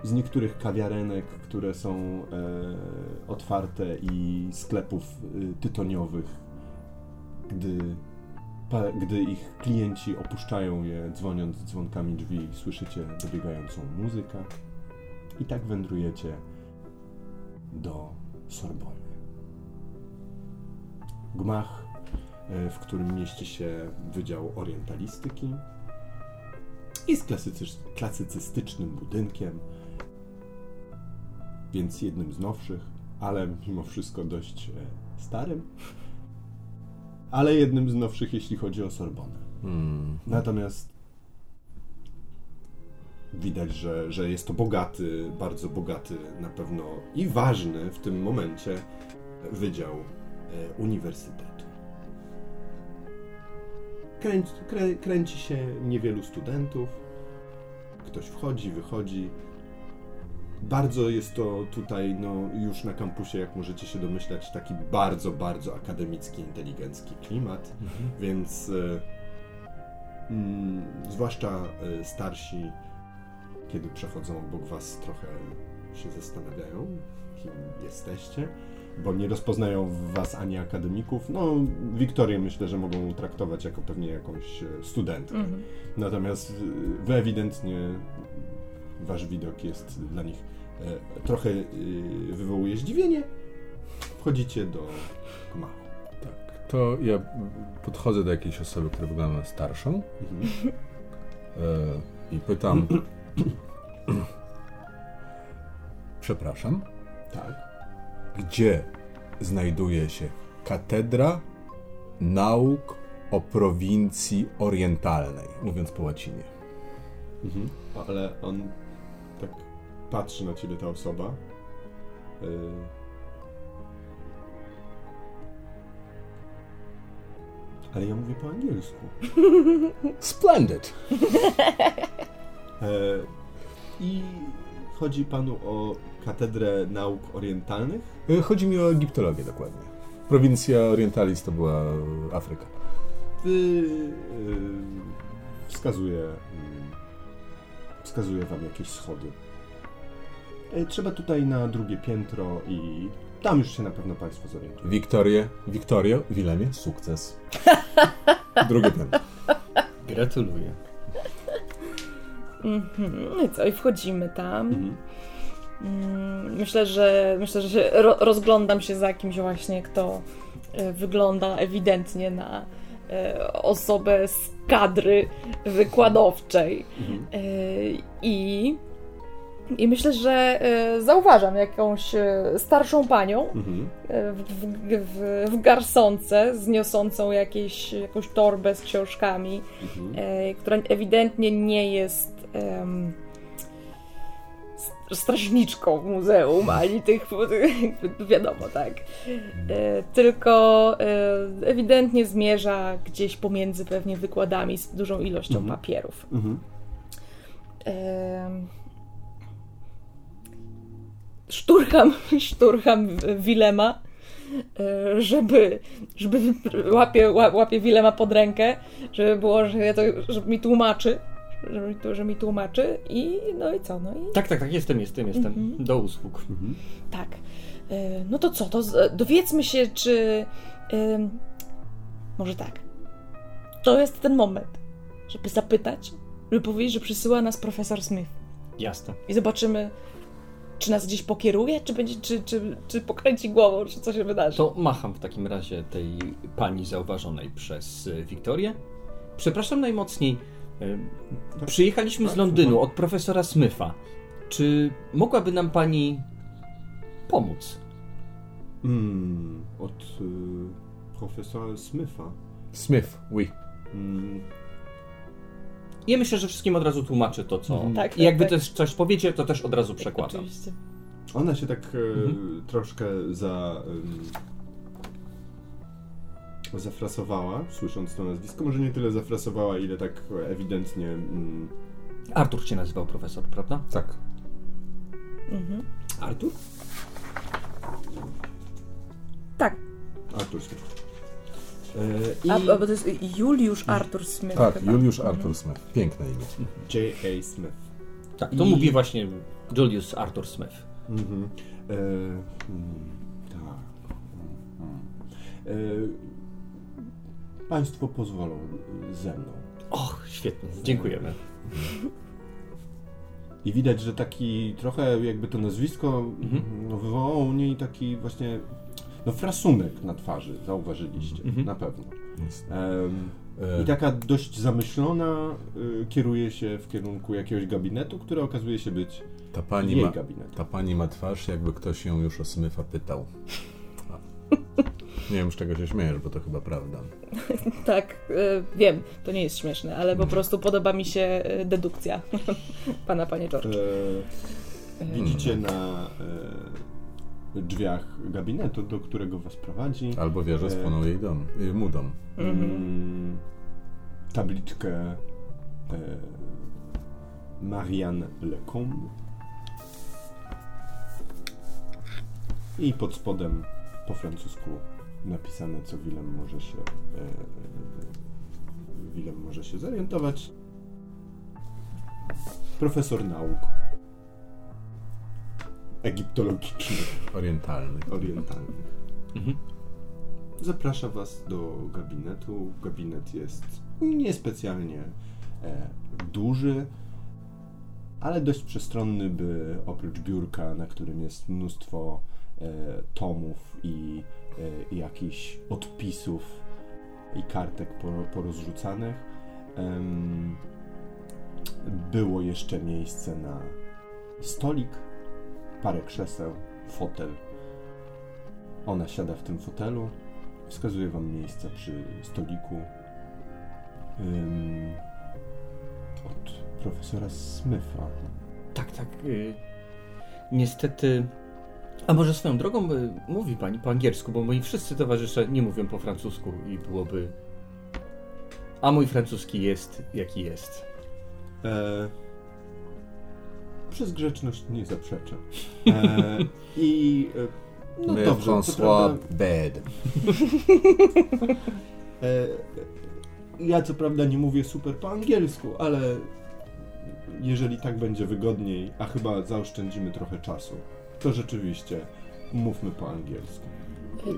Z niektórych kawiarenek, które są e, otwarte i sklepów tytoniowych, gdy, gdy ich klienci opuszczają je dzwoniąc dzwonkami drzwi, słyszycie dobiegającą muzykę i tak wędrujecie do Sorbony. Gmach, e, w którym mieści się Wydział Orientalistyki. Jest klasycys- klasycystycznym budynkiem, więc jednym z nowszych, ale mimo wszystko dość e, starym. Ale jednym z nowszych, jeśli chodzi o Sorbonę. Hmm. Natomiast widać, że, że jest to bogaty, bardzo bogaty na pewno i ważny w tym momencie wydział e, uniwersytetu. Kręci, krę, kręci się niewielu studentów. Ktoś wchodzi, wychodzi. Bardzo jest to tutaj, no już na kampusie, jak możecie się domyślać, taki bardzo, bardzo akademicki, inteligencki klimat, więc e, mm, zwłaszcza e, starsi, kiedy przechodzą obok was, trochę się zastanawiają, kim jesteście, bo nie rozpoznają w was ani akademików. No, Wiktorię myślę, że mogą traktować jako pewnie jakąś e, studentkę. Mhm. Natomiast wy ewidentnie wasz widok jest dla nich e, trochę y, wywołuje zdziwienie. Wchodzicie do gmachu. Tak. To ja podchodzę do jakiejś osoby, która wygląda na starszą Mhm. e, i pytam. *clears throat* Przepraszam, Tak. gdzie znajduje się katedra nauk o prowincji orientalnej, mówiąc po łacinie. Mhm. Ale on patrzy na ciebie, ta osoba. Y... Ale ja mówię po angielsku. *laughs* Splendid! *laughs* E, I chodzi panu o katedrę nauk orientalnych? E, Chodzi mi o egiptologię dokładnie. Prowincja Orientalis to była Afryka. Wy, wskazuje, y, wskazuje wam jakieś schody. E, Trzeba tutaj na drugie piętro i tam już się na pewno państwo zorientują. Wiktorię, Wiktorio, Wilemie, sukces. *laughs* Drugie piętro. Gratuluję. Mhm. No i co, i wchodzimy tam. Mhm. Mm, Myślę, że myślę, że się ro, rozglądam się za kimś właśnie, kto e, wygląda ewidentnie na e, osobę z kadry wykładowczej. Mhm. I, I myślę, że e, zauważam jakąś e, starszą panią Mhm. e, w, w, w, garsonce, zniosącą jakieś, jakąś torbę z książkami, Mhm. która ewidentnie nie jest s- strażniczką w muzeum, ani tych, *laughs* wiadomo, tak. Tylko ewidentnie zmierza gdzieś pomiędzy pewnie wykładami z dużą ilością Mhm. papierów. Mhm. Szturcham, *laughs* szturcham Wilema, e, żeby, żeby łapie, ła- łapie Wilema pod rękę, żeby było, że, ja to, żeby mi tłumaczy, żeby, mi tu- że mi tłumaczy i no i co, no i Tak, tak, tak, jestem, jestem, jestem. Mhm. Do usług. Mhm. tak. E, No to co, to dowiedzmy się, czy może tak, to jest ten moment, żeby zapytać, żeby powiedzieć, że przysyła nas profesor Smith. Jasne. i zobaczymy, czy nas gdzieś pokieruje, czy, będzie, czy, czy, czy pokręci głową, czy co się wydarzy. To macham w takim razie tej pani zauważonej przez y, Wiktorię. Przepraszam najmocniej. y, Przyjechaliśmy z Tak, Londynu od profesora Smitha. Czy mogłaby nam pani pomóc? Mm, od y, profesora Smitha. Smith, oui. Mm, Ja myślę, że wszystkim od razu tłumaczę to, co. Mhm. Tak, I jakby tak, tak. też coś powiecie, to też od razu przekładam. Oczywiście. Ona się tak e, Mhm. troszkę za. zafrasowała, słysząc to nazwisko. Może nie tyle zafrasowała, ile tak ewidentnie. Mm, Artur cię nazywał profesor, prawda? Tak. Artur? Tak. Artur Smith. I A, bo to jest Juliusz Artur Smith. Tak, chyba. Juliusz Arthur Smith. Piękne imię. J.A. Smith. Tak, to I- mówi właśnie Julius Arthur Smith. Mhm. E, tak. Mhm. E, państwo pozwolą ze mną. Och, świetnie, dziękujemy. I widać, że taki trochę jakby to nazwisko Mhm. no, wywołało u niej taki właśnie no, frasunek na twarzy, zauważyliście, Mhm. na pewno. E, I taka dość zamyślona y, kieruje się w kierunku jakiegoś gabinetu, który okazuje się być ta, pani jej ma, gabinetem. ta pani ma twarz, jakby ktoś ją już o Smitha pytał. A. Nie wiem, z czego się śmiejesz, bo to chyba prawda. *laughs* Tak, e, wiem, to nie jest śmieszne, ale po prostu podoba mi się e, dedukcja *laughs* pana, panie George. E, widzicie na e, drzwiach gabinetu, do którego was prowadzi, Albo wie, że E. spłonął jej dom, y, mu dom. mm, tabliczkę e, Marianne Lecombe i pod spodem po francusku napisane, co Willem może się e, e, Willem może się zorientować. Profesor nauk egiptologicznych, Orientalny. orientalnych. Mhm. Zaprasza Was do gabinetu. Gabinet jest niespecjalnie e, duży, ale dość przestronny, by oprócz biurka, na którym jest mnóstwo e, tomów i, e, jakichś odpisów i kartek po, porozrzucanych, em, było jeszcze miejsce na stolik, parę krzeseł, fotel. Ona siada w tym fotelu, wskazuje wam miejsce przy stoliku. Ym, od profesora Smitha. Tak, tak. Y, niestety. A może swoją drogą y, mówi pani po angielsku, bo moi wszyscy towarzysze nie mówią po francusku i byłoby. A mój francuski jest jaki jest. E, przez grzeczność nie zaprzeczę. *laughs* E, I e, no My dobrze, François Bed. *laughs* e, ja co prawda nie mówię super po angielsku, ale jeżeli tak będzie wygodniej, a chyba zaoszczędzimy trochę czasu, to rzeczywiście mówmy po angielsku.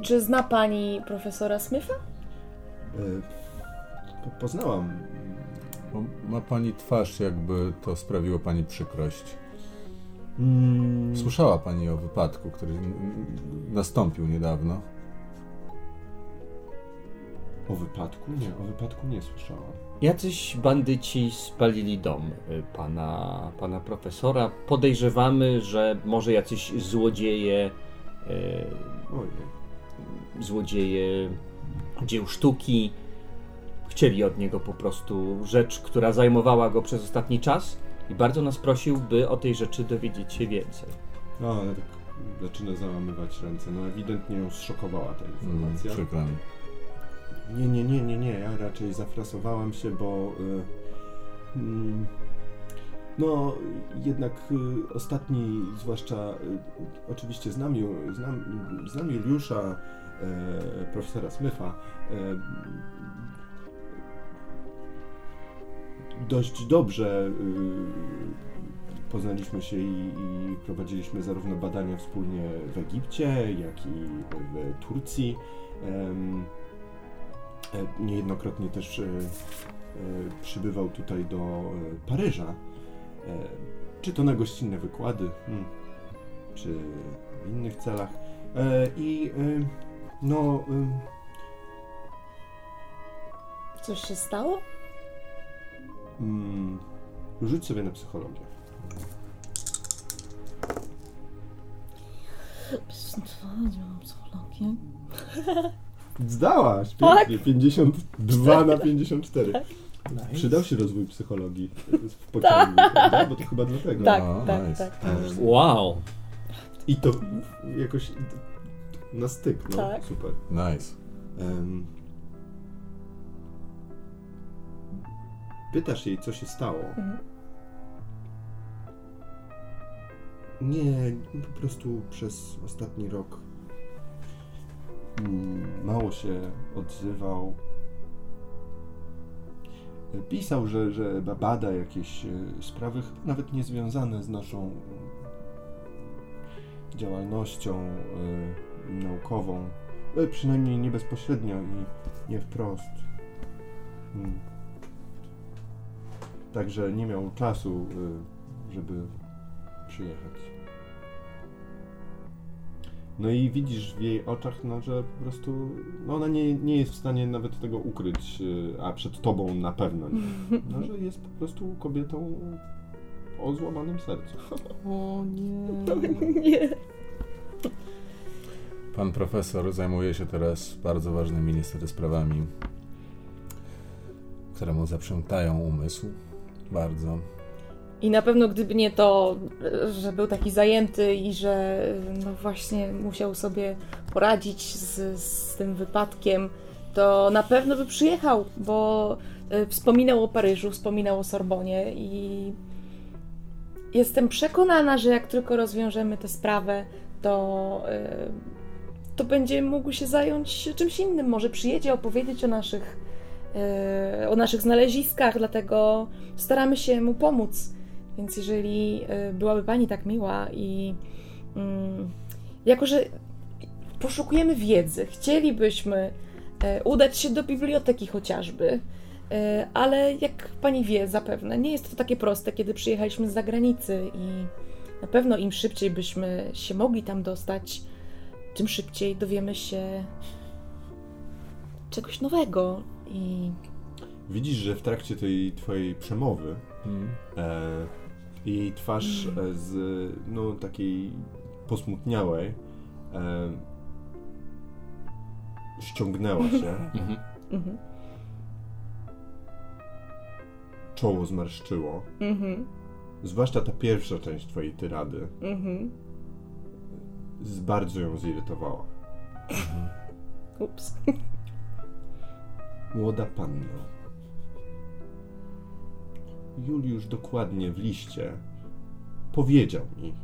Czy zna pani profesora Smitha? E, po- poznałam Bo Ma pani twarz, jakby to sprawiło pani przykrość. Mm, Słyszała pani o wypadku, który nastąpił niedawno. o wypadku? Nie, o wypadku nie słyszałam. Jacyś bandyci spalili dom y, pana, pana profesora. Podejrzewamy, że może jacyś złodzieje, Ojej. złodzieje dzieł sztuki chcieli od niego po prostu rzecz, która zajmowała go przez ostatni czas i bardzo nas prosił, by o tej rzeczy dowiedzieć się więcej. No, ale tak zaczyna załamywać ręce. No ewidentnie ją zszokowała ta Mm, informacja. przykro mi. Nie, nie, nie, nie, nie. Ja raczej zafrasowałam się, bo y, mm, no jednak y, ostatni, zwłaszcza y, oczywiście znam, Ju- znam, znam Juliusza, y, profesora Smitha. Dość dobrze y, poznaliśmy się i, i prowadziliśmy zarówno badania wspólnie w Egipcie, jak i w Turcji. E, Niejednokrotnie też e, e, przybywał tutaj do Paryża. Czy to na gościnne wykłady, hmm, czy w innych celach. I no, Coś się stało? Mm, rzuć sobie na psychologię. Psychologię. Zdałaś! Tak. Pięknie, 52 na 54. Przydał się rozwój psychologii w pociągu, prawda? Bo to chyba dlatego. Tak, No, tak, nice. tak. Wow! I to jakoś na styk, no Tak. super. Nice. Em, pytasz jej, co się stało. Mhm. Nie, po prostu przez ostatni rok mm, mało się odzywał. Pisał, że, że bada jakieś e, sprawy, chyba nawet niezwiązane z naszą działalnością e, naukową. E, Przynajmniej nie bezpośrednio i nie wprost. Mm. Także nie miał czasu, y, żeby przyjechać. No i widzisz w jej oczach, no, że po prostu no ona nie, nie jest w stanie nawet tego ukryć, y, a przed tobą na pewno nie. *laughs* No, że jest po prostu kobietą o złamanym sercu. O nie. *laughs* Nie. Pan profesor zajmuje się teraz bardzo ważnymi niestety sprawami, które mu zaprzątają umysł. Bardzo. I na pewno gdyby nie to, że był taki zajęty i że no właśnie musiał sobie poradzić z, z tym wypadkiem, to na pewno by przyjechał, bo e, wspominał o Paryżu, wspominał o Sorbonie i jestem przekonana, że jak tylko rozwiążemy tę sprawę, to, e, to będzie mógł się zająć czymś innym. Może przyjedzie opowiedzieć o naszych, o naszych znaleziskach, dlatego staramy się mu pomóc. Więc jeżeli e, byłaby Pani tak miła i mm, jako, że poszukujemy wiedzy, chcielibyśmy e, udać się do biblioteki chociażby, e, ale jak Pani wie zapewne, nie jest to takie proste, kiedy przyjechaliśmy z zagranicy i na pewno im szybciej byśmy się mogli tam dostać, tym szybciej dowiemy się czegoś nowego i Widzisz, że w trakcie tej twojej przemowy Mm. e, jej twarz e, z no takiej posmutniałej e, ściągnęła się, Mhm. mhm, czoło zmarszczyło. mhm, Zwłaszcza ta pierwsza część twojej tyrady mhm. z bardzo ją zirytowała. Ups. Młoda panno. Juliusz dokładnie w liście powiedział mi,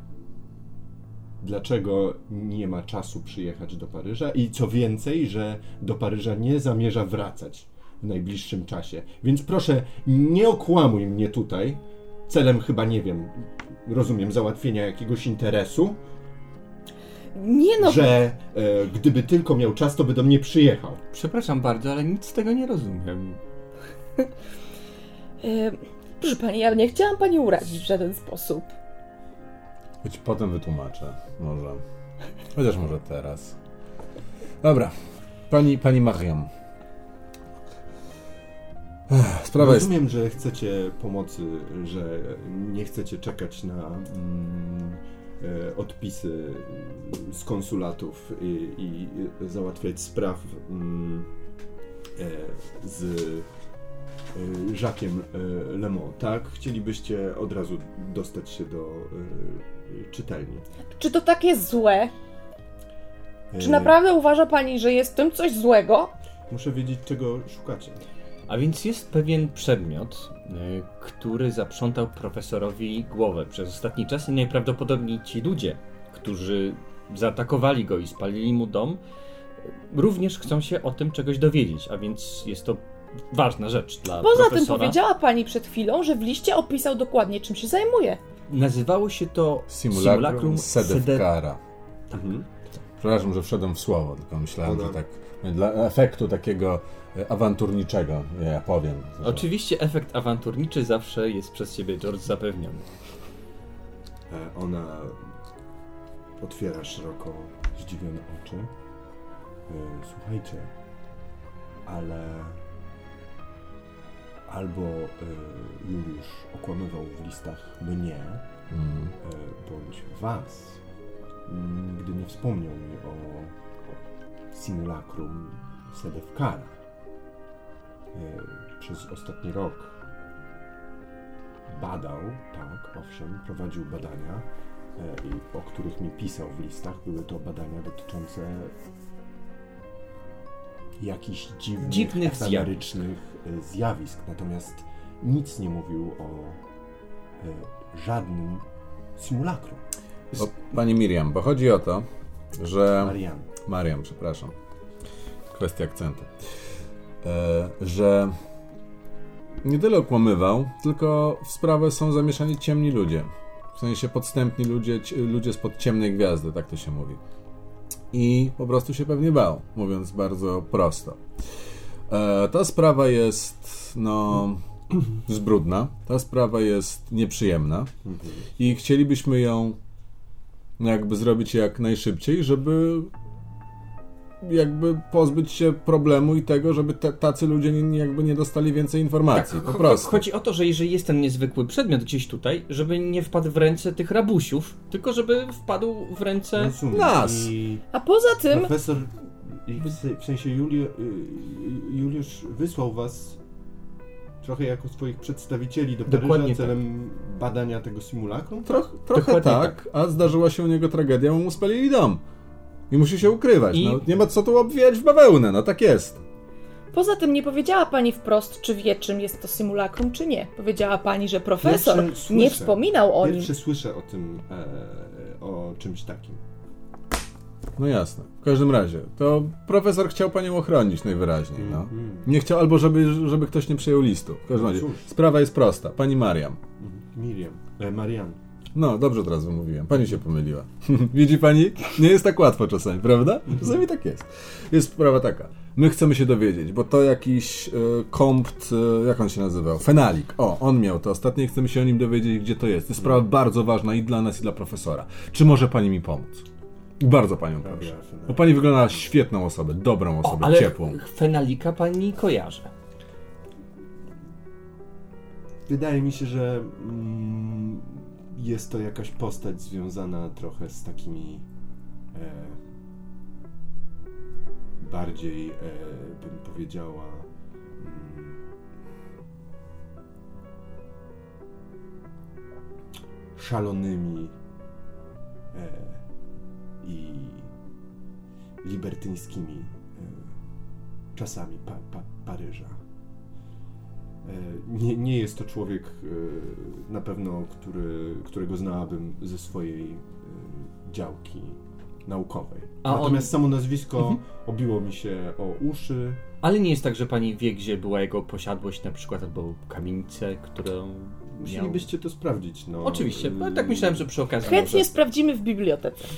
dlaczego nie ma czasu przyjechać do Paryża i co więcej, że do Paryża nie zamierza wracać w najbliższym czasie. Więc proszę, nie okłamuj mnie tutaj celem chyba, nie wiem, rozumiem, załatwienia jakiegoś interesu, Nie no, że e, gdyby tylko miał czas, to by do mnie przyjechał. Przepraszam bardzo, ale nic z tego nie rozumiem. E, proszę pani, ja nie chciałam pani urazić w żaden sposób. Choć potem wytłumaczę. Może. Chociaż może teraz. Dobra. Pani, pani Mariam. Sprawa jest... Rozumiem, że chcecie pomocy, że nie chcecie czekać na mm, odpisy mm, z konsulatów i, i załatwiać spraw mm, e, z e, Jacques'em e, Lemont, tak? Chcielibyście od razu dostać się do e, czytelni. Czy to tak jest złe? Czy E, naprawdę uważa pani, że jest w tym coś złego? Muszę wiedzieć, czego szukacie. A więc jest pewien przedmiot, y, który zaprzątał profesorowi głowę przez ostatni czas i najprawdopodobniej ci ludzie, którzy zaatakowali go i spalili mu dom, również chcą się o tym czegoś dowiedzieć, a więc jest to ważna rzecz dla Poza tym profesora. powiedziała pani przed chwilą, że w liście opisał dokładnie, czym się zajmuje. Nazywało się to Simulacrum Sede- Sedefkara. Mhm. Przepraszam, że wszedłem w słowo, tylko myślałem, że tak dla efektu takiego e, awanturniczego, ja powiem. Że... Oczywiście efekt awanturniczy zawsze jest przez ciebie, George, zapewniony. E, Ona otwiera szeroko zdziwione oczy. E, Słuchajcie, ale albo e, Juliusz okłamywał w listach mnie, Mm. e, bądź was, nigdy nie wspomniał mi o simulacrum Sedefkara. E, Przez ostatni rok badał, tak, owszem, prowadził badania, e, i o których mi pisał w listach. Były to badania dotyczące jakichś dziwnych, Dziwnych efemerycznych e, zjawisk. Natomiast nic nie mówił o żadnym simulakrum. Bo, pani Miriam, bo chodzi o to, że... Marian. Mariam, przepraszam. Kwestia akcentu. E, że nie tyle okłamywał, tylko w sprawę są zamieszani ciemni ludzie. W sensie podstępni ludzie, ludzie spod ciemnej gwiazdy, tak to się mówi. I po prostu się pewnie bał, mówiąc bardzo prosto. E, ta sprawa jest, no, *clears throat* zbrudna. Ta sprawa jest nieprzyjemna. I chcielibyśmy ją jakby zrobić jak najszybciej, żeby jakby pozbyć się problemu i tego, żeby te, tacy ludzie nie, jakby nie dostali więcej informacji. po cho- prostu. Chodzi o to, że jeżeli jest ten niezwykły przedmiot gdzieś tutaj, żeby nie wpadł w ręce tych rabusiów, tylko żeby wpadł w ręce... Rozumiem. nas. I A poza tym, profesor, w se- w sensie Juli, y, Juliusz wysłał was trochę jako swoich przedstawicieli do Paryża Dokładnie tak. celem badania tego simulakrum? Troch, trochę Dokładnie tak, a zdarzyła się u niego tragedia, mu spalili dom. I musi się ukrywać. I- No, nie ma co tu obwijać w bawełnę, no tak jest. poza tym nie powiedziała pani wprost, czy wie, czym jest to simulakrum, czy nie. Powiedziała pani, że profesor Pierwsze nie słyszę. wspominał o nim. Pierwsze słyszę o tym, e, o czymś takim. No jasne. W każdym razie, to profesor chciał panią ochronić najwyraźniej, no. Mhm. Nie chciał, albo żeby, żeby ktoś nie przyjął listu. W każdym No razie, cóż. sprawa jest prosta. Pani Mariam. Mhm. Miriam, e, Marian. No, dobrze teraz wymówiłem. Pani się pomyliła. *laughs* Widzi pani? Nie jest tak łatwo czasami, prawda? Czasami tak jest. Jest sprawa taka. My chcemy się dowiedzieć, bo to jakiś e, kompt, e, jak on się nazywał? Fenalik. O, on miał to ostatnio i chcemy się o nim dowiedzieć, gdzie to jest. To jest sprawa bardzo ważna i dla nas, i dla profesora. Czy może pani mi pomóc? Bardzo panią Prawie proszę. Bo pani wygląda na świetną osobę, dobrą O, osobę, ale ciepłą. Fenalika pani kojarzy. Wydaje mi się, że mm, jest to jakaś postać związana trochę z takimi e, bardziej, e, bym powiedziała, mm, szalonymi e, i libertyńskimi e, czasami pa, pa, Paryża. E, Nie, nie jest to człowiek e, na pewno, który, którego znałabym ze swojej e, działki naukowej. A on- Natomiast samo nazwisko Mhm. obiło mi się o uszy. Ale nie jest tak, że pani wie, gdzie była jego posiadłość na przykład, albo kamienicę, którą miał... Musielibyście to sprawdzić. No. Oczywiście, bo tak myślałem, że przy okazji Chętnie może... sprawdzimy w bibliotece. *laughs*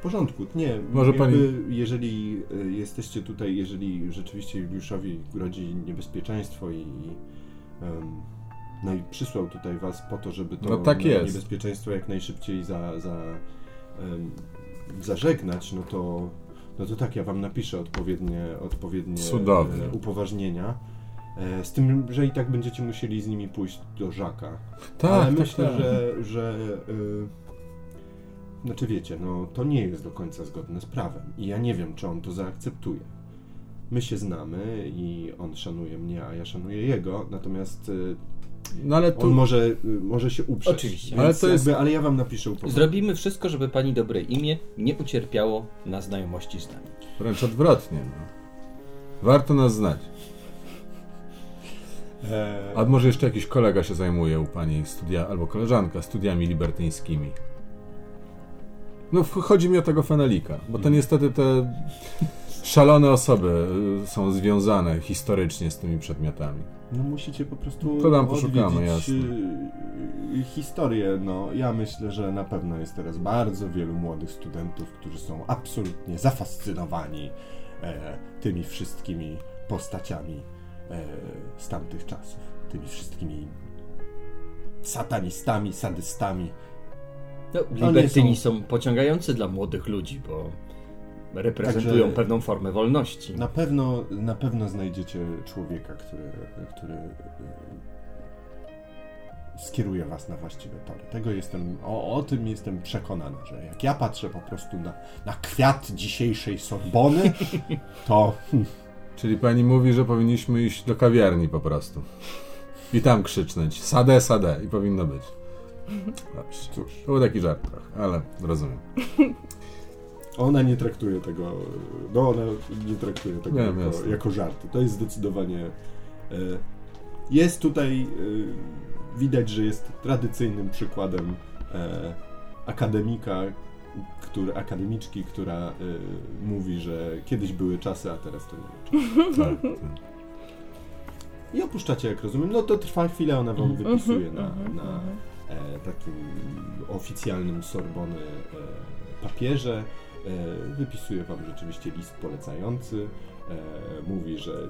W porządku, nie. Może jakby, Jeżeli e, jesteście tutaj, jeżeli rzeczywiście Juliuszowi grozi niebezpieczeństwo i. em, no i przysłał tutaj was po to, żeby to No tak niebezpieczeństwo jak najszybciej za, za, em, zażegnać, no to, no to tak, ja wam napiszę odpowiednie, odpowiednie Cudownie. e, upoważnienia. E, Z tym, że i tak będziecie musieli z nimi pójść do Żaka. Tak, Ale tak, myślę, tak. że, że y, znaczy wiecie, no to nie jest do końca zgodne z prawem i ja nie wiem, czy on to zaakceptuje. My się znamy i on szanuje mnie, a ja szanuję jego, natomiast y, No ale on tu... może, y, może się uprzeć. Oczywiście. Ale to jest- jakby, ale ja wam napiszę upoważnienie. Zrobimy wszystko, żeby pani dobre imię nie ucierpiało na znajomości z nami. Wręcz odwrotnie. No. Warto nas znać. Eee, A może jeszcze jakiś kolega się zajmuje u pani studia, albo koleżanka studiami libertyńskimi. No, chodzi mi o tego Fenelika, bo to niestety te szalone osoby y, są związane historycznie z tymi przedmiotami. No musicie po prostu To tam poszukamy, jasne. y, y, historię. No, ja myślę, że na pewno jest teraz bardzo wielu młodych studentów, którzy są absolutnie zafascynowani e, tymi wszystkimi postaciami e, z tamtych czasów. Tymi wszystkimi satanistami, sadystami. No, libertyni są- są... pociągający dla młodych ludzi, bo reprezentują Także- pewną formę wolności. Na pewno, na pewno znajdziecie człowieka, który, który e, skieruje was na właściwe tory. Tego jestem, o, o tym jestem przekonany, że jak ja patrzę po prostu na, na kwiat dzisiejszej Sorbony, *laughs* to Czyli pani mówi, że powinniśmy iść do kawiarni po prostu. I tam krzycznąć. Sade, sade. I powinno być. Cóż, To był taki żart trochę, ale rozumiem. *laughs* ona nie traktuje tego, no ona nie traktuje tego Wiem, jako, jasne. jako żarty. To jest zdecydowanie e, jest tutaj, y, widać, że jest tradycyjnym przykładem e, akademika, który, akademiczki, która mówi, że kiedyś były czasy, a teraz to nie ma czasu. *laughs* Tak, tak. I opuszczacie, jak rozumiem. No to trwa chwilę, ona wam Mhm, wypisuje mhm, na, mhm, na e, takim oficjalnym Sorbony e, papierze. E, wypisuje wam rzeczywiście list polecający. E, mówi, że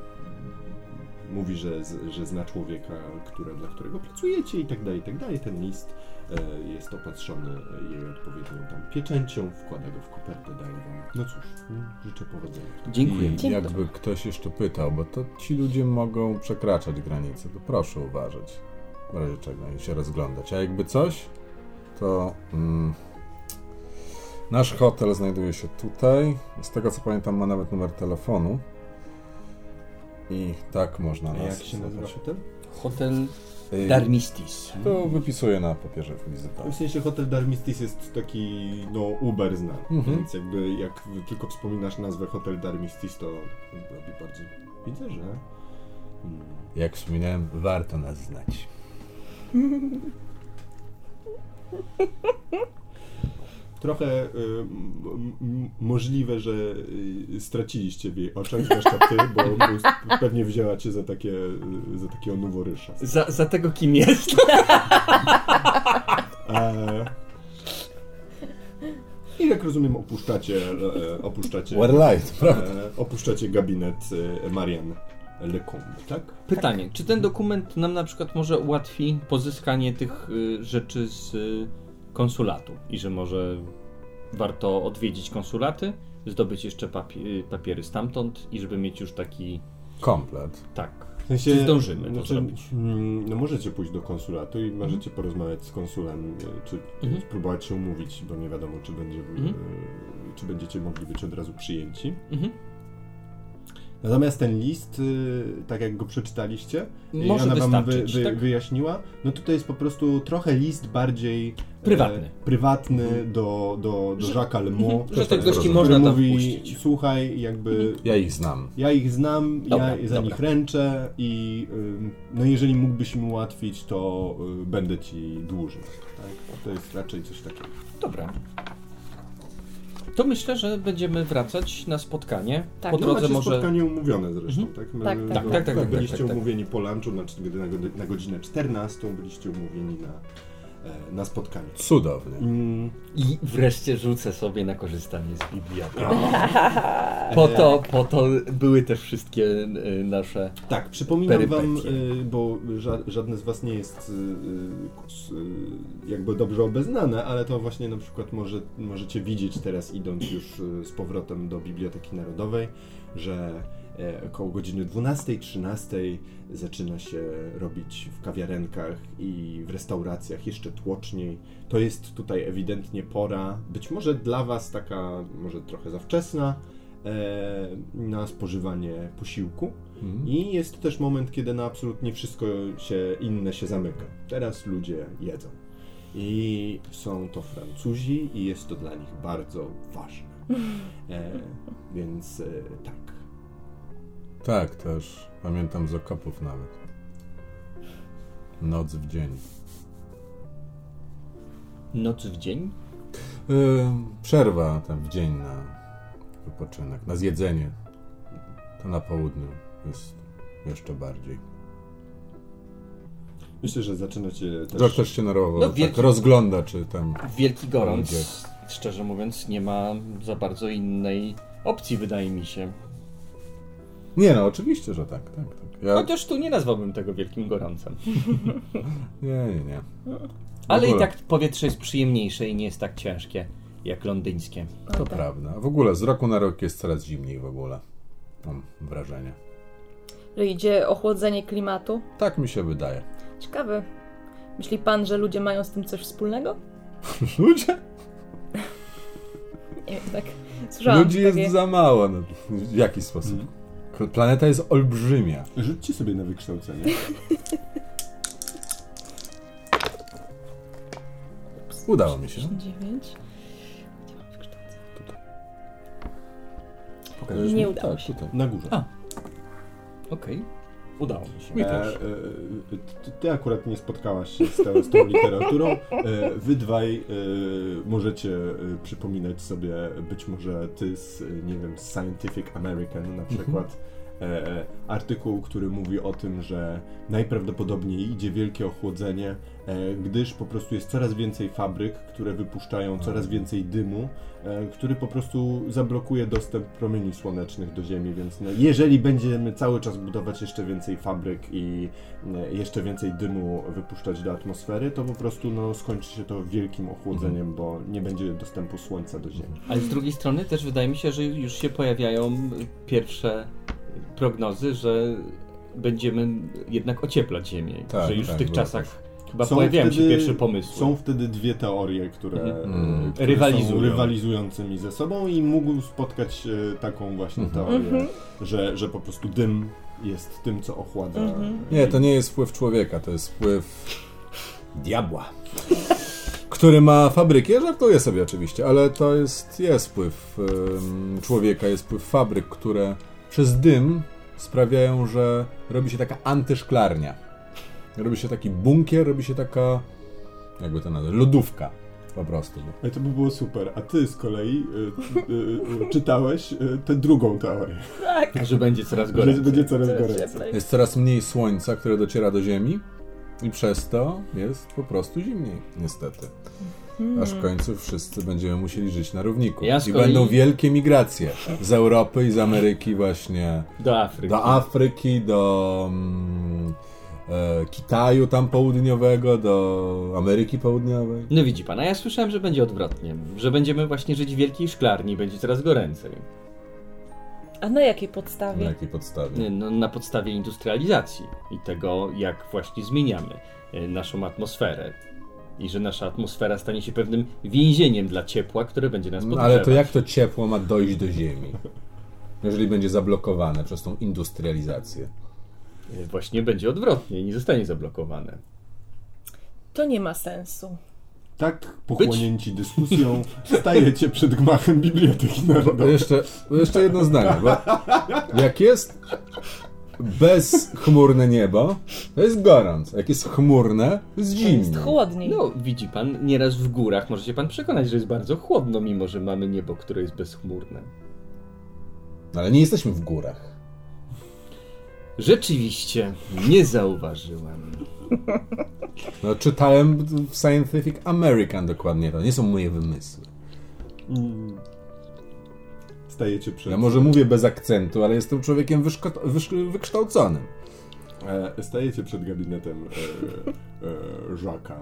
mówi, że, że zna człowieka, które, dla którego pracujecie i tak dalej, i tak dalej. Ten list e, jest opatrzony jej odpowiednią tam pieczęcią, wkłada go w kopertę, daje wam. No cóż, mm, życzę powodzenia. Dziękuję. I Dzień jakby ktoś jeszcze pytał, bo to ci ludzie mogą przekraczać granice, to proszę uważać. W razie czego i się rozglądać. A jakby coś, to mm, nasz hotel znajduje się tutaj. Z tego co pamiętam, ma nawet numer telefonu. I tak można A nas jak się nazywa hotel? Hotel Y, Darmistis. To wypisuję na papierze wizytowym. W sensie hotel Darmistis jest taki, no, uber znany, Mhm. więc jakby jak tylko wspominasz nazwę hotel Darmistis, to robi bardzo... Widzę, że... Jak wspominałem, warto nas znać. *laughs* Trochę y, m- m- możliwe, że y, straciliście w jej oczach, zwłaszcza ty, bo bo pewnie wzięła cię za, takie, y, za takiego noworysza. Za, za tego kim jest? *laughs* *laughs* E, I jak rozumiem, opuszczacie, e, opuszczacie, Warlight, prawda? e, opuszczacie gabinet e, Marian Lecombe, tak? Pytanie, czy ten dokument nam na przykład może ułatwi pozyskanie tych y, rzeczy z y, konsulatu i że może warto odwiedzić konsulaty, zdobyć jeszcze papie- papiery stamtąd i żeby mieć już taki, Komplet. tak, W sensie, Czy zdążymy to znaczy, zrobić? mm, No możecie pójść do konsulatu i możecie porozmawiać z konsulem, czy Mhm. spróbować się umówić, bo nie wiadomo, czy, będzie, Mhm. czy będziecie mogli być od razu przyjęci. mhm. Natomiast ten list, y, tak jak go przeczytaliście, i może ona wam wy, wy, tak? wyjaśniła, no to to jest po prostu trochę list bardziej Prywatny. E, prywatny do, do, do Że- Jacques'a Lemont, że tych gości można tam mówi, wpuścić. słuchaj, jakby Ja ich znam. ja ich znam, Dobra, ja za dobra. nich ręczę i no jeżeli mógłbyś mi ułatwić, to y, będę ci dłużny. Tak? To jest raczej coś takiego. Dobra. To myślę, że będziemy wracać na spotkanie. Tak. Po No drodze może. spotkanie umówione zresztą, Mhm. tak? My- Tak, tak, tak, tak, wy tak, byliście tak, tak. umówieni po lunchu, znaczy na, na godzinę 14 byliście umówieni na, na spotkanie. Cudownie. Mm, I wreszcie rzucę sobie na korzystanie z biblioteki. *laughs* Po to, po to były te wszystkie y, nasze. Tak, przypominam wam, Perypetie. y, bo ża- żadne z was nie jest jakby dobrze obeznane, ale to właśnie na przykład może, możecie widzieć teraz idąc już z powrotem do Biblioteki Narodowej, że e, około godziny 12-13 zaczyna się robić w kawiarenkach i w restauracjach jeszcze tłoczniej. To jest tutaj ewidentnie pora, być może dla was taka może trochę za wczesna, e, na spożywanie posiłku. Mhm. I jest to też moment, kiedy na absolutnie wszystko się inne się zamyka. Teraz ludzie jedzą. I są to Francuzi i jest to dla nich bardzo ważne. E, *laughs* więc e, tak. Tak, też. Pamiętam z okopów nawet. Noc w dzień. Noc w dzień? Yy, przerwa tam w dzień na wypoczynek, na zjedzenie. To na południu jest jeszcze bardziej. Myślę, że zaczynacie też... Doktor się nerwowo No, tak wielki- rozgląda, czy tam... Wielki gorąc. Szczerze mówiąc, nie ma za bardzo innej opcji, wydaje mi się. Nie no, oczywiście, że tak, tak, tak. Ja... Chociaż tu nie nazwałbym tego wielkim gorącem. *laughs* Nie, nie, nie. Ale i tak powietrze jest przyjemniejsze i nie jest tak ciężkie jak londyńskie. To prawda. W ogóle z roku na rok jest coraz zimniej w ogóle. Mam wrażenie. Że idzie ochłodzenie klimatu. Tak mi się wydaje. Ciekawe. Myśli pan, że ludzie mają z tym coś wspólnego? *laughs* Ludzie? Nie wiem, tak. Słyszałam Ludzi jest takie... za mało. No, w jaki sposób? K- Planeta jest olbrzymia. Rzućcie sobie na wykształcenie. Udało mi się. 9. Gdzie mam wykształcenie? Pokażesz Nie mi? udało tak, się. Tutaj. Na górze. A. Okej. Udało mi się. Mi E, też. e, ty, ty akurat nie spotkałaś się z, tą- z tą literaturą. E, wy dwaj e, możecie e, przypominać sobie, być może ty z, e, nie wiem, z Scientific American na przykład, e, artykuł, który mówi o tym, że najprawdopodobniej idzie wielkie ochłodzenie, e, gdyż po prostu jest coraz więcej fabryk, które wypuszczają coraz więcej dymu, e, który po prostu zablokuje dostęp promieni słonecznych do Ziemi, więc no, jeżeli będziemy cały czas budować jeszcze więcej fabryk i e, jeszcze więcej dymu wypuszczać do atmosfery, to po prostu no, skończy się to wielkim ochłodzeniem, bo nie będzie dostępu słońca do Ziemi. Ale z drugiej strony też wydaje mi się, że już się pojawiają pierwsze prognozy, że będziemy jednak ocieplać Ziemię. Tak, że już tak, w tych czasach chyba Są pojawiają się wtedy- pierwsze pomysły. Są wtedy dwie teorie, które, Mhm. które Rywalizują. są rywalizującymi ze sobą i mógł spotkać e, taką właśnie Mhm. teorię, że, że po prostu dym jest tym, co ochładza. Nie, to nie jest wpływ człowieka, to jest wpływ diabła. Który ma fabryki, ja żartuję sobie oczywiście, ale to jest, jest wpływ człowieka, jest wpływ fabryk, które przez dym sprawiają, że robi się taka antyszklarnia. Robi się taki bunkier, robi się taka, jakby to nazwać, lodówka po prostu. Ale to by było super. A ty z kolei e, e, e, czytałeś e, tę drugą teorię, Tak. Że będzie coraz że gorzej. będzie coraz cieplej. Jest coraz mniej słońca, które dociera do Ziemi i przez to jest po prostu zimniej, niestety. Aż w końcu wszyscy będziemy musieli żyć na równiku. Ja I będą wielkie migracje z Europy i z Ameryki właśnie Do Afryki. do Afryki, do mm, e, Kitaju tam południowego, do Ameryki Południowej. No widzi pan, a ja słyszałem, że będzie odwrotnie. Że będziemy właśnie żyć w wielkiej szklarni i będzie coraz goręcej. A na jakiej Na podstawie? jakiej podstawie? No, na podstawie industrializacji i tego, jak właśnie zmieniamy e, naszą atmosferę. I że nasza atmosfera stanie się pewnym więzieniem dla ciepła, które będzie nas No, podgrzewać. ale to jak to ciepło ma dojść do Ziemi? Jeżeli będzie zablokowane przez tą industrializację. E, Właśnie będzie odwrotnie i nie zostanie zablokowane. To nie ma sensu. Tak pochłonięci dyskusją stajecie przed gmachem Biblioteki Narodowej. jeszcze, jeszcze jedno zdanie, bo jak jest bezchmurne niebo, to jest gorąco. Jak jest chmurne, to jest To jest zimno. chłodniej. No, widzi pan, nieraz w górach może się pan przekonać, że jest bardzo chłodno, mimo że mamy niebo, które jest bezchmurne. No, ale nie jesteśmy w górach. Rzeczywiście, nie zauważyłem. *laughs* No, czytałem w Scientific American dokładnie to. Nie są moje wymysły. Stajecie przed... Ja może mówię bez akcentu, ale jestem człowiekiem wyszko- wykształconym. E, stajecie przed gabinetem e, e, Jacques'a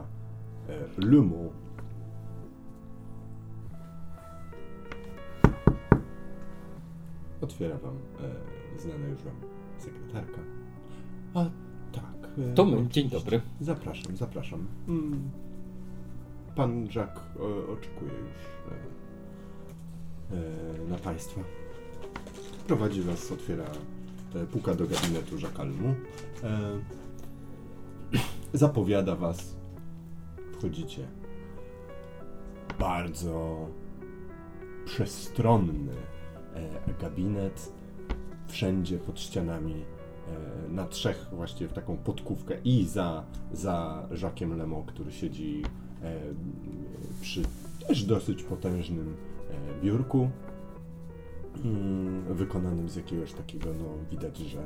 e, Lumu. Otwiera wam e, znana już wam sekretarka. A tak. e, To my, dzień dobry. Zapraszam, zapraszam. Mm. Pan Jacques e, oczekuje już na Państwa. Prowadzi Was, otwiera, e, puka do gabinetu Jacques Almu. E, *clears throat* zapowiada Was. Wchodzicie. Bardzo przestronny e, gabinet. Wszędzie pod ścianami e, na trzech właściwie w taką podkówkę i za, za Jacques'em Lemo, który siedzi e, przy też dosyć potężnym e, biurku wykonanym z jakiegoś takiego, no widać, że e,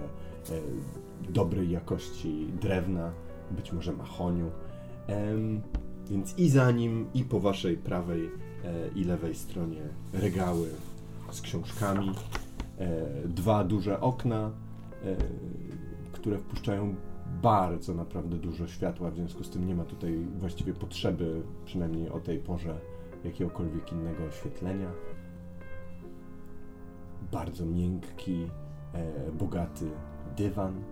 dobrej jakości drewna, być może mahoniu. Więc i za nim, i po waszej prawej e, i lewej stronie regały z książkami, e, dwa duże okna, które wpuszczają bardzo naprawdę dużo światła, w związku z tym nie ma tutaj właściwie potrzeby, przynajmniej o tej porze, jakiegokolwiek innego oświetlenia. Bardzo miękki, e, bogaty dywan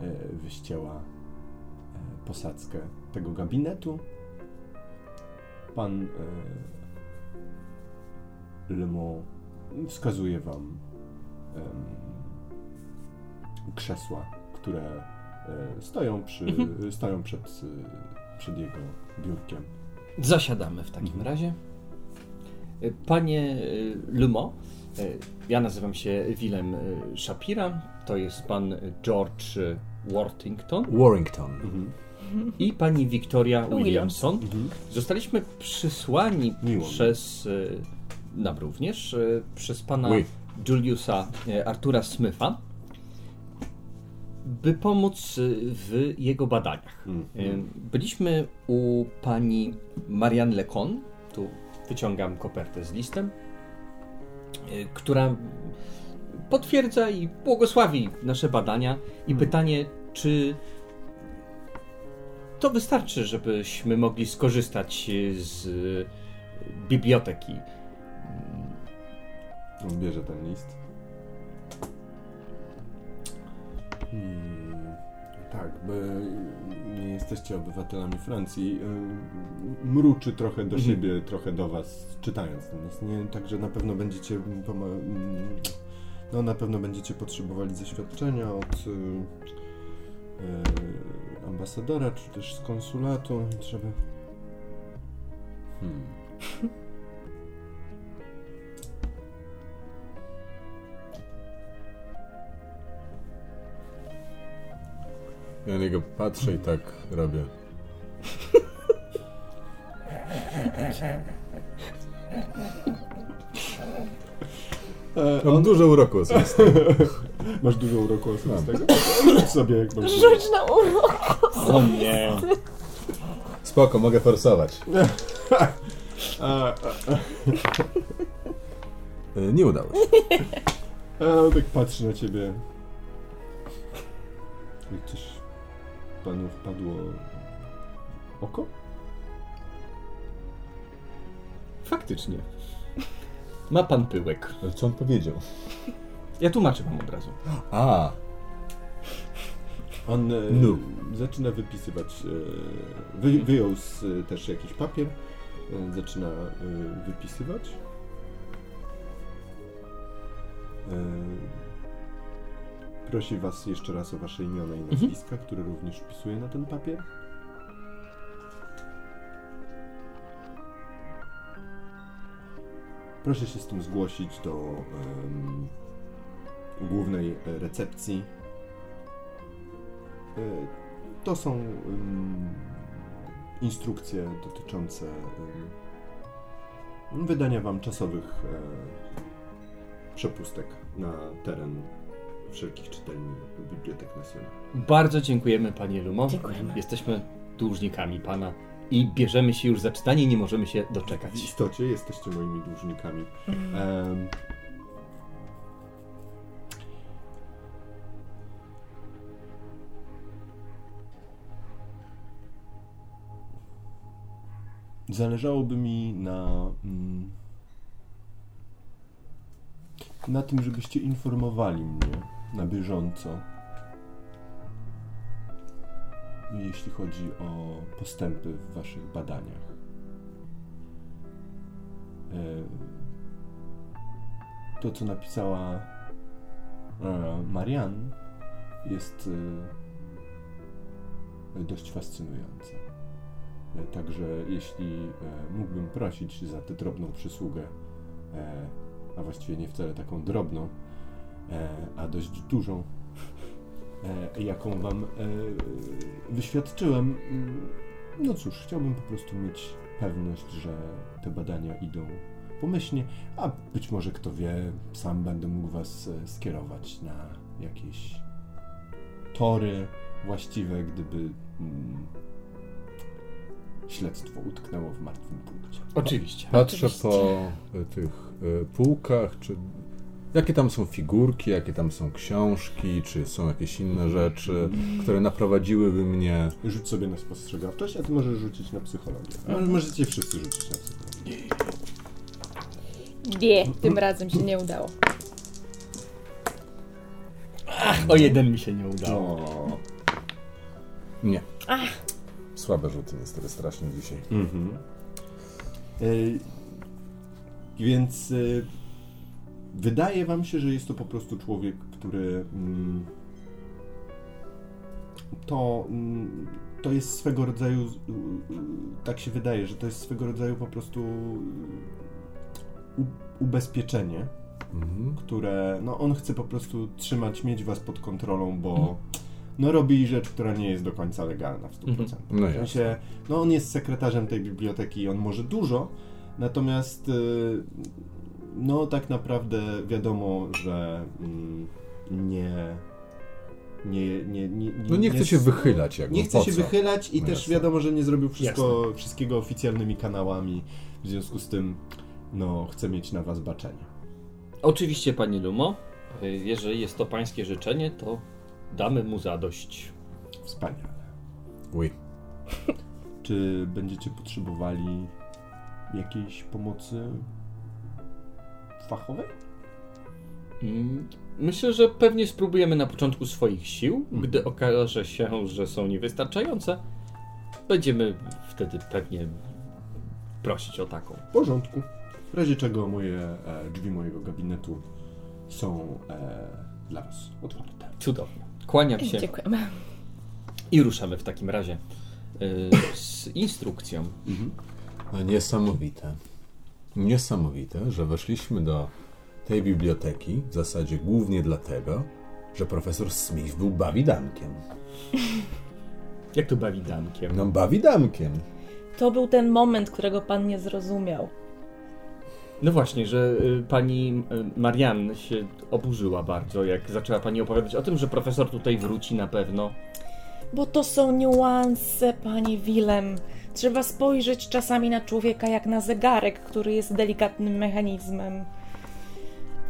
e, wyścięła e, posadzkę tego gabinetu. Pan e, Lemo wskazuje wam krzesła, które e, stoją, przy, stoją przed, przed jego biurkiem. Zasiadamy w takim razie. E, Panie e, Lumo, e, ja nazywam się Willem Shapira, to jest pan George Worthington Warrington. i pani Victoria Williamson. Mhm. Zostaliśmy przysłani Miło mi. przez nam również przez pana Oui. Juliusa Artura Smitha, by pomóc y, w jego badaniach. Y, Byliśmy u pani Marianne Lecon, tu wyciągam kopertę z listem, y, która potwierdza i błogosławi nasze badania i pytanie, czy to wystarczy, żebyśmy mogli skorzystać z biblioteki. Bierze ten list. Hmm, tak, nie jesteście obywatelami Francji. y, Mruczy trochę do siebie, trochę do was, czytając ten list. Nie, także na pewno będziecie mm, no na pewno będziecie potrzebowali zaświadczenia od y, y, ambasadora, czy też z konsulatu. Trzeba... Hmm. *laughs* Ja na niego patrzę i tak robię. E, Mam dużo uroku osobistego. *laughs* Masz dużo uroku osobistego? Rzuć sobie jak masz dużo. Rzuć na urok. O nie! Spoko, mogę forsować. A, a, Y, Nie udało się. a on tak patrzy na ciebie. Jak coś panu wpadło oko? Faktycznie. Ma pan pyłek. Ale co on powiedział? Ja tłumaczę wam od razu. A, On e, No. zaczyna wypisywać. E, wy, wyjął z, e, też jakiś papier. E, zaczyna e, wypisywać. E, prosi was jeszcze raz o wasze imiona i nazwiska, które również wpisuje na ten papier. Proszę się z tym zgłosić do em, głównej recepcji E, To są ym, instrukcje dotyczące ym, wydania Wam czasowych e, przepustek na teren wszelkich czytelni Bibliotek Nacjonalnych. Bardzo dziękujemy panie Lumo. Dziękujemy. Jesteśmy dłużnikami pana i bierzemy się już za czytanie i nie możemy się W doczekać. istocie jesteście moimi dłużnikami. Em, Zależałoby mi na mm, na tym, żebyście informowali mnie na bieżąco, jeśli chodzi o postępy w waszych badaniach. E, To, co napisała e, Marianne, jest e, dość fascynujące. Także jeśli mógłbym prosić za tę drobną przysługę, a właściwie nie wcale taką drobną, a dość dużą, e, jaką wam e, wyświadczyłem, no cóż, chciałbym po prostu mieć pewność, że te badania idą pomyślnie, a być może kto wie, sam będę mógł was e, skierować na jakieś tory właściwe, gdyby mm, śledztwo utknęło w martwym punkcie. Oczywiście. patrzę Oczywiście. po tych półkach, czy jakie tam są figurki, jakie tam są książki, czy są jakieś inne rzeczy, które naprowadziłyby mnie. Rzuć sobie na spostrzegawczość, a ty możesz rzucić na psychologię. Ale możecie wszyscy rzucić na psychologię. Nie, tym razem się nie udało. O jeden mi się nie udało. O. Nie. Słabe rzuty niestety strasznie dzisiaj. Mhm. Więc y, wydaje wam się, że jest to po prostu człowiek, który mm, to, mm, to jest swego rodzaju, tak się wydaje, że to jest swego rodzaju po prostu u, ubezpieczenie, Mhm. które no, on chce po prostu trzymać, mieć was pod kontrolą, bo, no robi rzecz, która nie jest do końca legalna w 100%. Mhm. No w sensie, no on jest sekretarzem tej biblioteki i on może dużo, natomiast y, no tak naprawdę wiadomo, że mm, nie, nie, nie, nie, No nie chce się wychylać jakby. Nie chce się wychylać i No też wiadomo, że nie zrobił wszystko, wszystkiego oficjalnymi kanałami, w związku z tym no chce mieć na was baczenie. Oczywiście, panie Lumo, jeżeli jest to pańskie życzenie, to damy mu zadość. Wspaniale. Oui. Czy będziecie potrzebowali jakiejś pomocy fachowej? Mm, Myślę, że pewnie spróbujemy na początku swoich sił. Gdy okaże się, że są niewystarczające, będziemy wtedy pewnie prosić o taką. W porządku. W razie czego moje e, drzwi mojego gabinetu są e, dla was otwarte. Cudownie. Kłaniam się Dziękujemy. i ruszamy w takim razie y, z instrukcją. No niesamowite. Niesamowite, że weszliśmy do tej biblioteki w zasadzie głównie dlatego, że profesor Smith był bawidankiem. *laughs* Jak to bawi damkiem? No bawidankiem. To był ten moment, którego pan nie zrozumiał. No właśnie, że y, pani y, Marianne się oburzyła bardzo, jak zaczęła pani opowiadać o tym, że profesor tutaj wróci na pewno. Bo to są niuanse, panie Willem. Trzeba spojrzeć czasami na człowieka jak na zegarek, który jest delikatnym mechanizmem.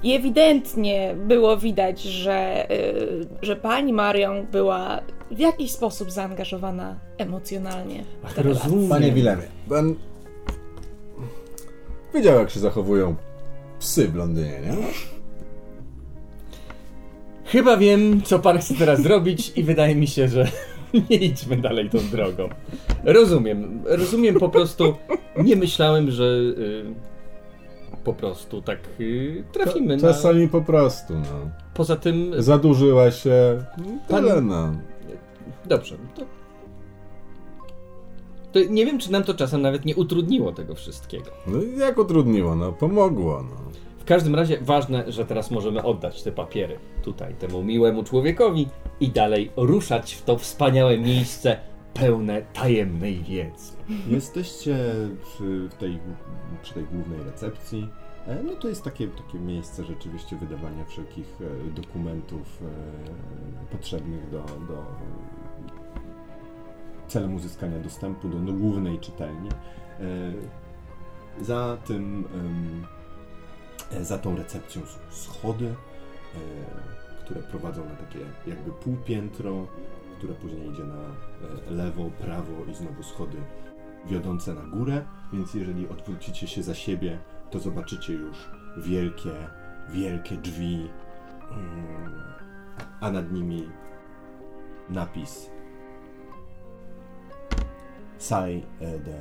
I ewidentnie było widać, że, y, że pani Marion była w jakiś sposób zaangażowana emocjonalnie. w Ach, rozumiem. Panie Wilemie, pan wiedział jak się zachowują psy w Londynie, nie? Chyba wiem, co pan chce teraz zrobić i wydaje mi się, że *laughs* nie idźmy dalej tą drogą. Rozumiem, rozumiem po prostu, nie myślałem, że y, po prostu tak y, trafimy na... Czasami po prostu, no. Poza tym, Zadłużyła się. Tyle, Pan- no. dobrze, to... to nie wiem, czy nam to czasem nawet nie utrudniło tego wszystkiego. No i jak utrudniło, no. Pomogło, no. W każdym razie ważne, że teraz możemy oddać te papiery tutaj temu miłemu człowiekowi i dalej ruszać w to wspaniałe miejsce pełne tajemnej wiedzy. Jesteście przy tej, przy tej głównej recepcji. E, No to jest takie, takie miejsce rzeczywiście wydawania wszelkich e, dokumentów e, potrzebnych do, do celem uzyskania dostępu do, do głównej czytelni. Za tym, za tą recepcją są schody, które prowadzą na takie jakby półpiętro, które później idzie na e, lewo, prawo i znowu schody wiodące na górę, więc jeżeli odwrócicie się za siebie, to zobaczycie już wielkie, wielkie drzwi, mm, a nad nimi napis Salle e, de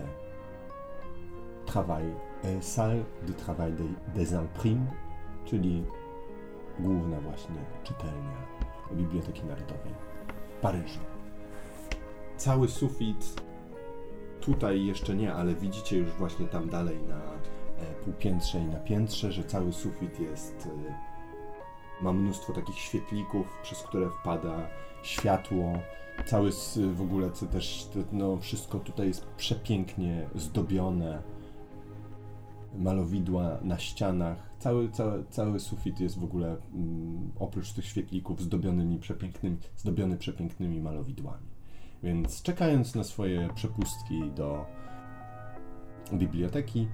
Travail, e, Salle de Travail des, Imprimes, czyli główna właśnie czytelnia Biblioteki Narodowej w Paryżu. Cały sufit Tutaj jeszcze nie, ale widzicie już właśnie tam dalej na e, półpiętrze i na piętrze, że cały sufit jest. E, ma mnóstwo takich świetlików, przez które wpada światło. Cały w ogóle co też, no wszystko tutaj jest przepięknie zdobione. Malowidła na ścianach. Cały, cały, cały sufit jest w ogóle mm, oprócz tych świetlików zdobionymi przepięknymi, zdobiony przepięknymi malowidłami. Więc czekając na swoje przepustki do biblioteki,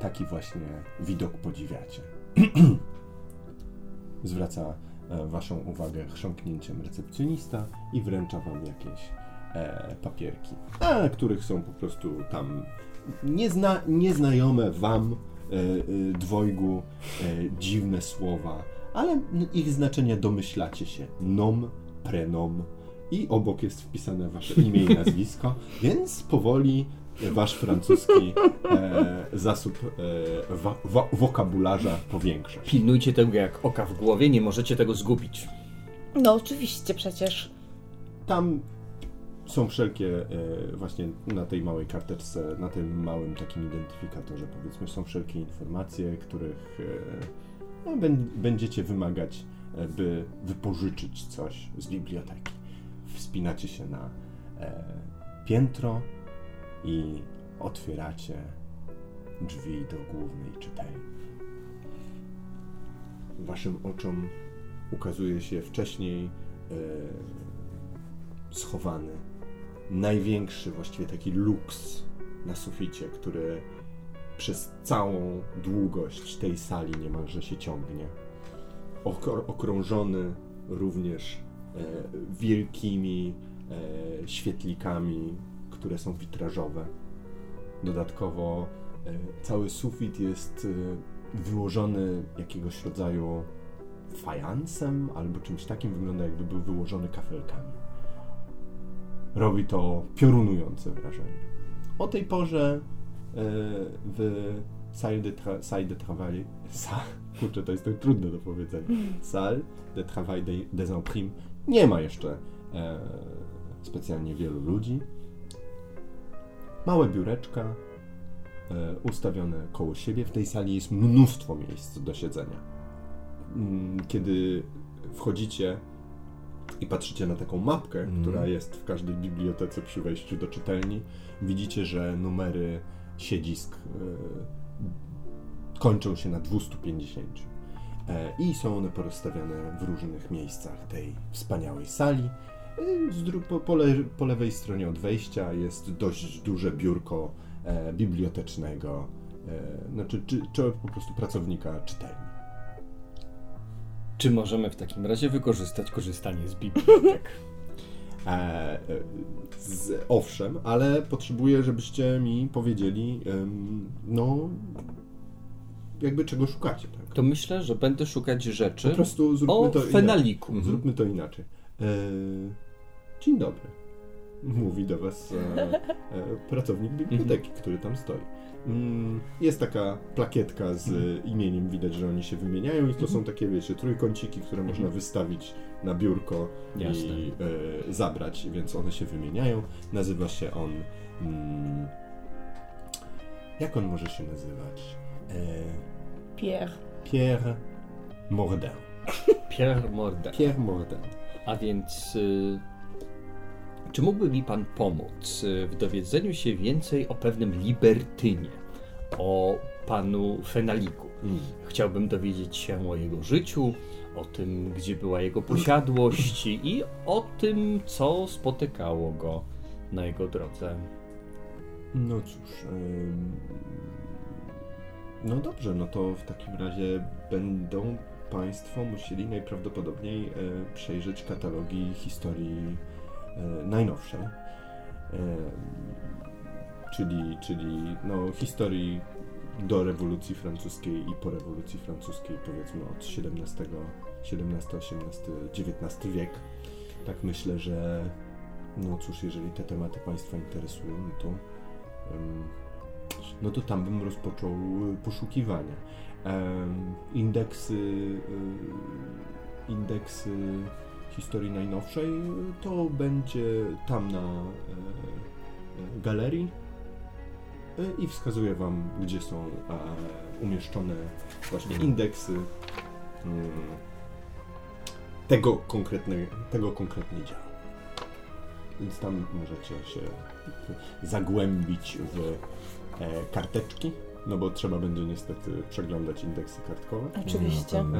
taki właśnie widok podziwiacie. *clears throat* Zwraca e, Waszą uwagę chrząknięciem recepcjonista i wręcza Wam jakieś e, papierki, a których są po prostu tam niezna, nieznajome Wam e, e, dwojgu e, dziwne słowa, ale ich znaczenie domyślacie się. Nom, prenom, i obok jest wpisane wasze imię i nazwisko, *laughs* więc powoli wasz francuski e, zasób e, wa, wa, wokabularza powiększa. Pilnujcie tego jak oka w głowie, nie możecie tego zgubić. No oczywiście przecież. Tam są wszelkie, e, właśnie na tej małej karteczce, na tym małym takim identyfikatorze, powiedzmy, są wszelkie informacje, których e, no, bę- będziecie wymagać, e, by wypożyczyć coś z biblioteki. wspinacie się na piętro i otwieracie drzwi do głównej czytelni. Waszym oczom ukazuje się wcześniej schowany, największy właściwie taki luks na suficie, który przez całą długość tej sali niemalże się ciągnie. Okr- okrążony również e, wielkimi e, świetlikami, które są witrażowe. Dodatkowo e, cały sufit jest e, wyłożony jakiegoś rodzaju fajansem albo czymś takim, wygląda jakby był wyłożony kafelkami. Robi to piorunujące wrażenie. O tej porze e, w salle de, tra- salle de travail, sa, kurczę, to jest trudne do powiedzenia, salle de travail des, des imprimes, nie ma jeszcze e, specjalnie wielu ludzi. Małe biureczka e, ustawione koło siebie. W tej sali jest mnóstwo miejsc do siedzenia. Mm, Kiedy wchodzicie i patrzycie na taką mapkę, Mhm. która jest w każdej bibliotece przy wejściu do czytelni, widzicie, że numery siedzisk e, kończą się na 250. E, I są one porozstawione w różnych miejscach tej wspaniałej sali. E, po, po, le, po lewej stronie od wejścia jest dość duże biurko bibliotecznego, znaczy czy, czy po prostu pracownika czytelni. Czy możemy w takim razie wykorzystać korzystanie z bibliotek? *laughs* E, e, z, owszem, ale potrzebuję, żebyście mi powiedzieli, em, no, jakby czego szukacie. Tak? To myślę, że będę szukać rzeczy Po prostu zróbmy o to fenaliku. inaczej. Zróbmy to inaczej. E, dzień dobry. Mówi do was e, e, pracownik biblioteki, który tam stoi. Mm, Jest taka plakietka z imieniem, widać, że oni się wymieniają i to są takie, wiecie, trójkąciki, które można wystawić na biurko Jasne. i e, zabrać, więc one się wymieniają. Nazywa się on... Mm, jak on może się nazywać? E, Pierre. Pierre Mordin. *laughs* Pierre Morda. Pierre Mordin. A więc y, czy mógłby mi pan pomóc y, w dowiedzeniu się więcej o pewnym libertynie, o panu Fenaliku? Mm. Chciałbym dowiedzieć się o jego życiu, o tym, gdzie była jego posiadłość i o tym, co spotykało go na jego drodze. No cóż. ym, No dobrze, no to w takim razie będą Państwo musieli najprawdopodobniej e, przejrzeć katalogi historii najnowszej. Czyli, czyli no, historii do rewolucji francuskiej i po rewolucji francuskiej, powiedzmy od XVII, XVII, XVIII, XIX wiek. Tak myślę, że no cóż, jeżeli te tematy Państwa interesują, no to, em, no to tam bym rozpoczął poszukiwania. Em, Indeksy, y, indeksy historii najnowszej to będzie tam na e, e, galerii i wskazuję Wam, gdzie są e, umieszczone właśnie indeksy mm, tego, konkretne, tego konkretnie działu. Więc tam możecie się zagłębić w e, karteczki, no bo trzeba będzie niestety przeglądać indeksy kartkowe. Oczywiście. No.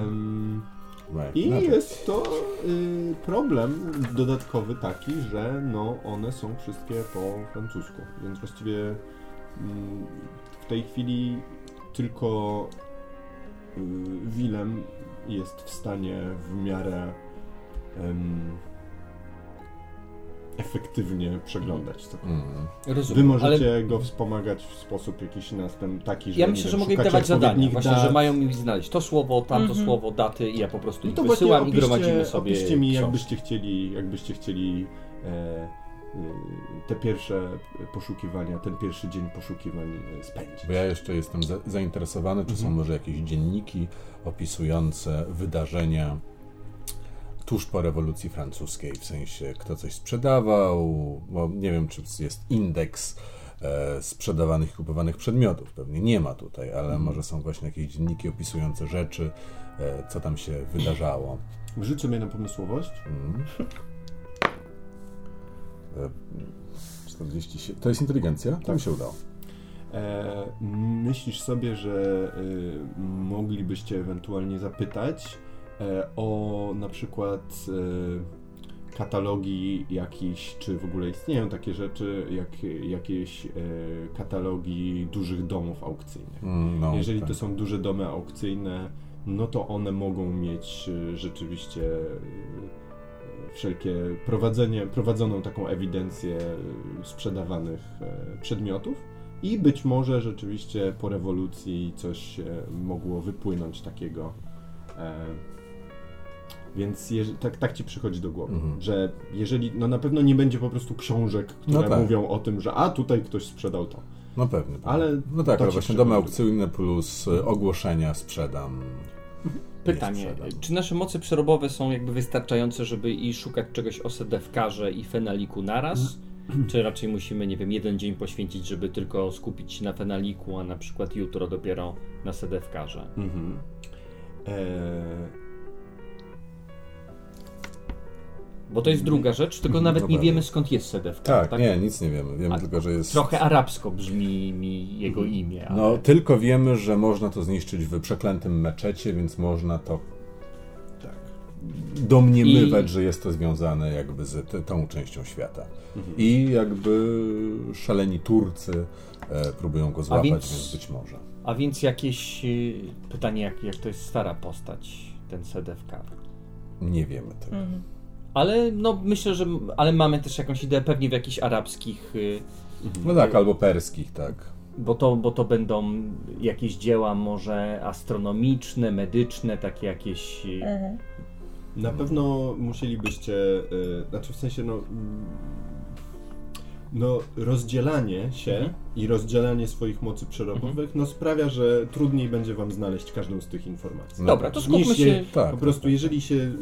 I No jest to y, problem dodatkowy taki, że no one są wszystkie po francusku, więc właściwie w tej chwili tylko y, Willem jest w stanie w miarę em, efektywnie przeglądać to. Mhm. Rozumiem. Wy możecie ale go wspomagać w sposób jakiś następny, taki, że ja myślę, wiem, że mogę im dawać zadania. Właśnie, dat. że mają mi znaleźć to słowo, tamto Mhm. słowo, daty i ja po prostu No to wysyłam i opiszcie, gromadzimy sobie opiszcie mi, jakbyście chcieli, jakbyście chcieli e, te pierwsze poszukiwania, ten pierwszy dzień poszukiwań e, spędzić. Bo ja jeszcze jestem za, zainteresowany, czy są Mhm. może jakieś dzienniki opisujące wydarzenia tuż po rewolucji francuskiej, w sensie kto coś sprzedawał, bo nie wiem, czy jest indeks e, sprzedawanych i kupowanych przedmiotów, pewnie nie ma tutaj, ale Mhm. może są właśnie jakieś dzienniki opisujące rzeczy, e, co tam się wydarzało. Wrzuć sobie na pomysłowość. Mm. E, 47. To jest inteligencja? To mi się udało. E, myślisz sobie, że y, moglibyście ewentualnie zapytać e, o na przykład e, katalogi jakichś, czy w ogóle istnieją takie rzeczy, jak jakieś e, katalogi dużych domów aukcyjnych. Mm, No, Jeżeli tak. to są duże domy aukcyjne, no to one mogą mieć rzeczywiście wszelkie prowadzenie, prowadzoną taką ewidencję y, sprzedawanych e, przedmiotów i być może rzeczywiście po rewolucji coś e, mogło wypłynąć takiego. E, Więc jeż- tak, tak ci przychodzi do głowy, Mhm. że jeżeli, no na pewno nie będzie po prostu książek, które No tak. mówią o tym, że a tutaj ktoś sprzedał to. No pewnie. pewnie. Ale No tak, ale ci właśnie domy przychodzi. aukcyjne plus e, ogłoszenia sprzedam. Pytanie, Nie sprzedam. czy nasze moce przerobowe są jakby wystarczające, żeby i szukać czegoś o sedewkarze i fenaliku naraz? Czy raczej musimy, nie wiem, jeden dzień poświęcić, żeby tylko skupić się na fenaliku, a na przykład jutro dopiero na sedewkarze? Mhm. Eee, Bo to jest druga rzecz, tylko Mhm, nawet no nie wiemy skąd jest sedewkar. Tak, nie, nic nie wiemy. Wiemy A tylko, że jest. Trochę arabsko brzmi mi jego imię. Ale... No, tylko wiemy, że można to zniszczyć w przeklętym meczecie, więc można to tak. domniemywać, I- że jest to związane jakby z t- tą częścią świata. Mhm. I jakby szaleni Turcy e, próbują go złapać, więc- więc... być może. A więc jakieś y, pytanie, jak, jak to jest stara postać, ten sedewkar. Nie wiemy tego. Mhm. Ale no myślę, że ale mamy też jakąś ideę pewnie w jakichś arabskich, y, No tak, albo perskich, tak. bo to, bo to będą jakieś dzieła może astronomiczne, medyczne, takie jakieś... y, Mhm. Na pewno musielibyście, y, znaczy w sensie no, no rozdzielanie się Mhm. i rozdzielanie swoich mocy przerobowych no sprawia, że trudniej będzie wam znaleźć każdą z tych informacji. Dobra, tak. to skupmy Niż się... Tak, po prostu, tak. jeżeli się. Y,